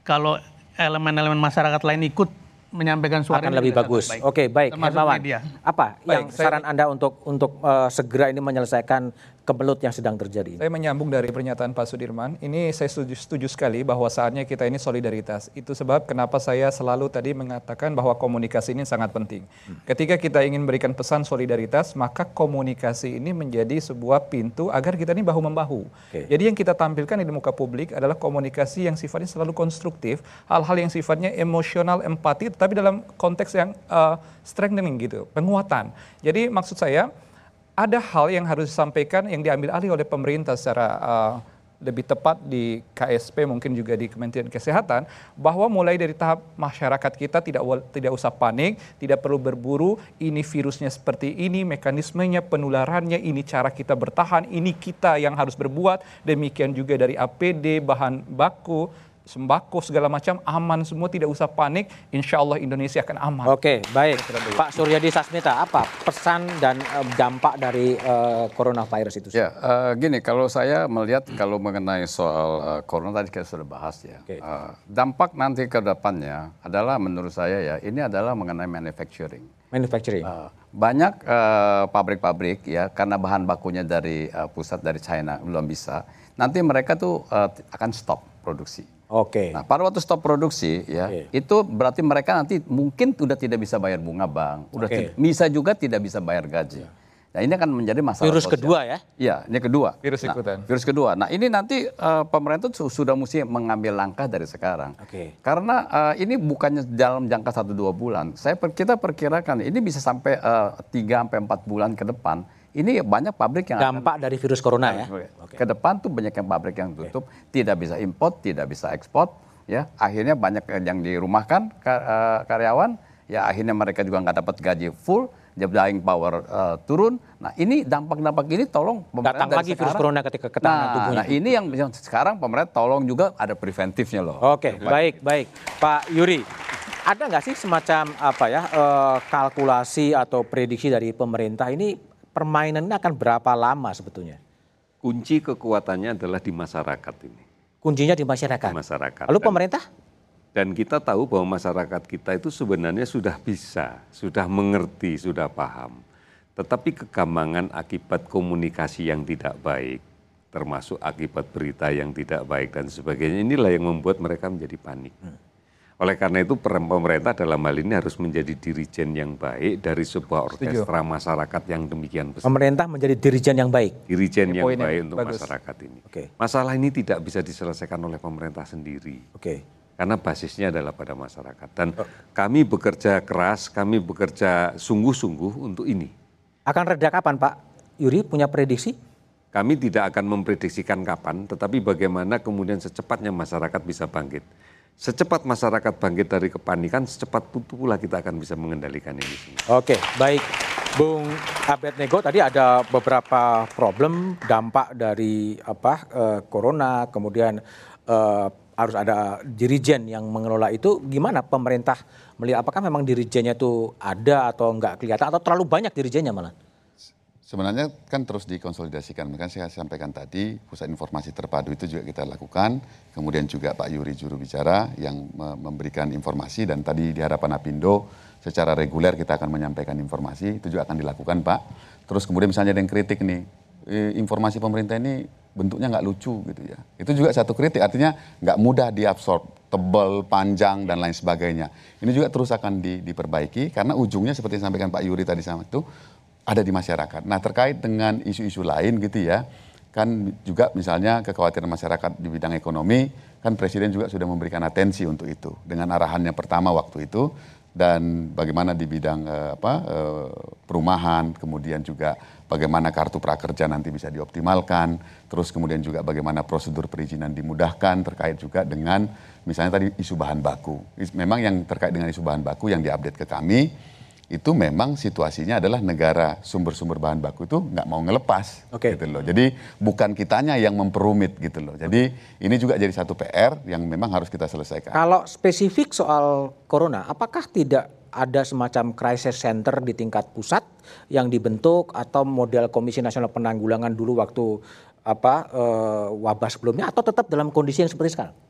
kalau elemen-elemen masyarakat lain ikut menyampaikan suara akan lebih bagus. Oke, baik. Hermawan, apa yang saran Anda untuk untuk eh, segera ini menyelesaikan kemelut yang sedang terjadi? Saya menyambung dari pernyataan Pak Sudirman. Ini saya setuju, setuju sekali bahwa saatnya kita ini solidaritas. Itu sebab kenapa saya selalu tadi mengatakan bahwa komunikasi ini sangat penting. Ketika kita ingin berikan pesan solidaritas, maka komunikasi ini menjadi sebuah pintu agar kita ini bahu membahu. Oke. Jadi yang kita tampilkan di muka publik adalah komunikasi yang sifatnya selalu konstruktif, hal-hal yang sifatnya emosional, empati, tetapi dalam konteks yang uh, strengthening gitu, penguatan. Jadi maksud saya ada hal yang harus disampaikan yang diambil alih oleh pemerintah secara uh, lebih tepat di KSP mungkin juga di Kementerian Kesehatan bahwa mulai dari tahap masyarakat kita tidak tidak usah panik, tidak perlu berburu, ini virusnya seperti ini, mekanismenya, penularannya, ini cara kita bertahan, ini kita yang harus berbuat, demikian juga dari APD, bahan baku, sembako segala macam aman semua tidak usah panik, insya Allah Indonesia akan aman. Oke, baik. Pak Suryadi Sasmita, apa pesan dan eh, dampak dari eh, coronavirus itu? Ya, eh, gini, kalau saya melihat kalau mengenai soal eh, corona tadi kita sudah bahas ya. Oke. Eh, dampak nanti ke depannya adalah menurut saya ya, ini adalah mengenai manufacturing. Manufacturing. Eh, banyak eh, pabrik-pabrik ya, karena bahan bakunya dari eh, pusat dari China belum bisa, nanti mereka tuh eh, akan stop produksi. Oke. Nah, pada waktu stop produksi ya, Oke. itu berarti mereka nanti mungkin sudah tidak bisa bayar bunga bank, udah Oke. ti- bisa juga tidak bisa bayar gaji. Nah, ini akan menjadi masalah Virus sosial. kedua ya? Iya, ini kedua. Virus Nah, ikutan. virus kedua. Nah, ini nanti eh, pemerintah su- sudah mesti mengambil langkah dari sekarang. Oke. Karena eh, ini bukannya dalam jangka 1 2 bulan. Saya per- kita perkirakan ini bisa sampai eh, 3 sampai 4 bulan ke depan. Ini banyak pabrik yang akan Dampak dari virus corona ya? ke depan tuh banyak yang pabrik yang tutup, tidak bisa import, tidak bisa ekspor, ya akhirnya banyak yang dirumahkan ka- eh, karyawan, ya akhirnya mereka juga nggak dapat gaji full buying power uh, turun. Nah ini dampak-dampak ini tolong Datang lagi virus corona ketika ketahanan nah, tubuhnya. Nah ini yang, yang sekarang pemerintah tolong juga ada preventifnya loh. Oke, baik, baik. Pak Yuri, ada nggak sih semacam apa ya eh, kalkulasi atau prediksi dari pemerintah ini permainan ini akan berapa lama sebetulnya? Kunci kekuatannya adalah di masyarakat ini. Kuncinya di masyarakat. Di masyarakat. Lalu pemerintah? Dan kita tahu bahwa masyarakat kita itu sebenarnya sudah bisa, sudah mengerti, sudah paham. Tetapi kegambangan akibat komunikasi yang tidak baik, termasuk akibat berita yang tidak baik dan sebagainya, inilah yang membuat mereka menjadi panik. Oleh karena itu pemerintah dalam hal ini harus menjadi dirijen yang baik dari sebuah orkestra masyarakat yang demikian besar. Pemerintah menjadi dirijen yang baik. Dirijen yang baik untuk Bagus. masyarakat ini. Oke. Masalah ini tidak bisa diselesaikan oleh pemerintah sendiri Oke. karena basisnya adalah pada masyarakat. Dan kami bekerja keras, kami bekerja sungguh-sungguh untuk ini. Akan reda kapan Pak Yuri punya prediksi? Kami tidak akan memprediksikan kapan, tetapi bagaimana kemudian secepatnya masyarakat bisa bangkit. Secepat masyarakat bangkit dari kepanikan, secepat pula kita akan bisa mengendalikan ini semua. Oke, baik. Bung Abednego tadi ada beberapa problem dampak dari apa eh, corona, kemudian eh, harus ada dirijen yang mengelola itu. Gimana pemerintah melihat apakah memang dirijennya itu ada atau enggak kelihatan atau terlalu banyak dirijennya malah? Sebenarnya kan terus dikonsolidasikan. Kan saya sampaikan tadi, pusat informasi terpadu itu juga kita lakukan. Kemudian juga Pak Yuri juru bicara yang me- memberikan informasi dan tadi di hadapan Apindo secara reguler kita akan menyampaikan informasi itu juga akan dilakukan Pak. Terus kemudian misalnya ada yang kritik nih, "Eh, informasi pemerintah ini bentuknya nggak lucu gitu ya. Itu juga satu kritik, artinya nggak mudah diabsorb, tebal, panjang dan lain sebagainya. Ini juga terus akan di- diperbaiki karena ujungnya seperti yang disampaikan Pak Yuri tadi sama itu ada di masyarakat. Nah terkait dengan isu-isu lain gitu ya, kan juga misalnya kekhawatiran masyarakat di bidang ekonomi, kan Presiden juga sudah memberikan atensi untuk itu dengan arahannya pertama waktu itu dan bagaimana di bidang eh, apa eh, perumahan, kemudian juga bagaimana kartu prakerja nanti bisa dioptimalkan, terus kemudian juga bagaimana prosedur perizinan dimudahkan terkait juga dengan misalnya tadi isu bahan baku. Memang yang terkait dengan isu bahan baku yang diupdate ke kami itu memang situasinya adalah negara sumber-sumber bahan baku itu nggak mau ngelepas Oke. gitu loh. Jadi bukan kitanya yang memperumit gitu loh. Jadi ini juga jadi satu PR yang memang harus kita selesaikan. Kalau spesifik soal corona, apakah tidak ada semacam crisis center di tingkat pusat yang dibentuk atau model Komisi Nasional Penanggulangan dulu waktu apa eh, wabah sebelumnya atau tetap dalam kondisi yang seperti sekarang?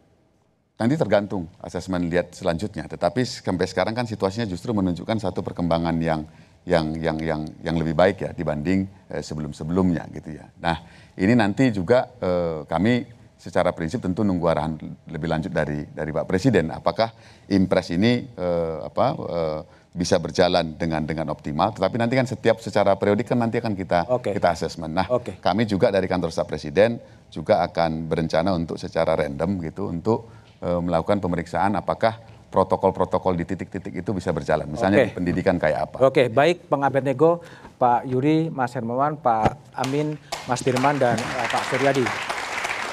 Nanti tergantung asesmen lihat selanjutnya. Tetapi sampai sekarang kan situasinya justru menunjukkan satu perkembangan yang yang yang yang yang lebih baik ya dibanding eh, sebelum-sebelumnya gitu ya. Nah ini nanti juga eh, kami secara prinsip tentu nunggu arahan lebih lanjut dari dari Pak Presiden. Apakah impres ini eh, apa eh, bisa berjalan dengan dengan optimal? Tetapi nanti kan setiap secara periodik kan nanti akan kita Oke. kita asesmen. Nah Oke. kami juga dari kantor staf presiden juga akan berencana untuk secara random gitu untuk melakukan pemeriksaan apakah protokol-protokol di titik-titik itu bisa berjalan. Misalnya Oke. di pendidikan kayak apa. Oke, baik Bang Abednego, Pak Yuri, Mas Hermawan, Pak Amin, Mas Dirman, dan eh, Pak Suryadi.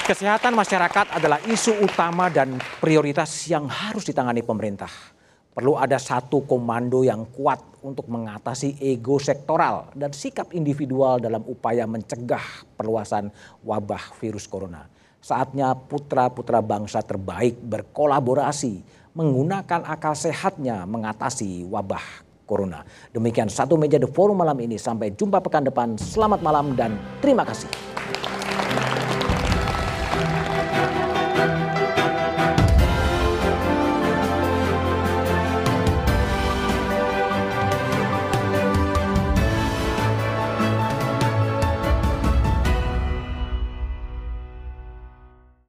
Kesehatan masyarakat adalah isu utama dan prioritas yang harus ditangani pemerintah. Perlu ada satu komando yang kuat untuk mengatasi ego sektoral dan sikap individual dalam upaya mencegah perluasan wabah virus corona. Saatnya putra-putra bangsa terbaik berkolaborasi menggunakan akal sehatnya mengatasi wabah corona. Demikian satu meja The Forum malam ini. Sampai jumpa pekan depan. Selamat malam dan terima kasih.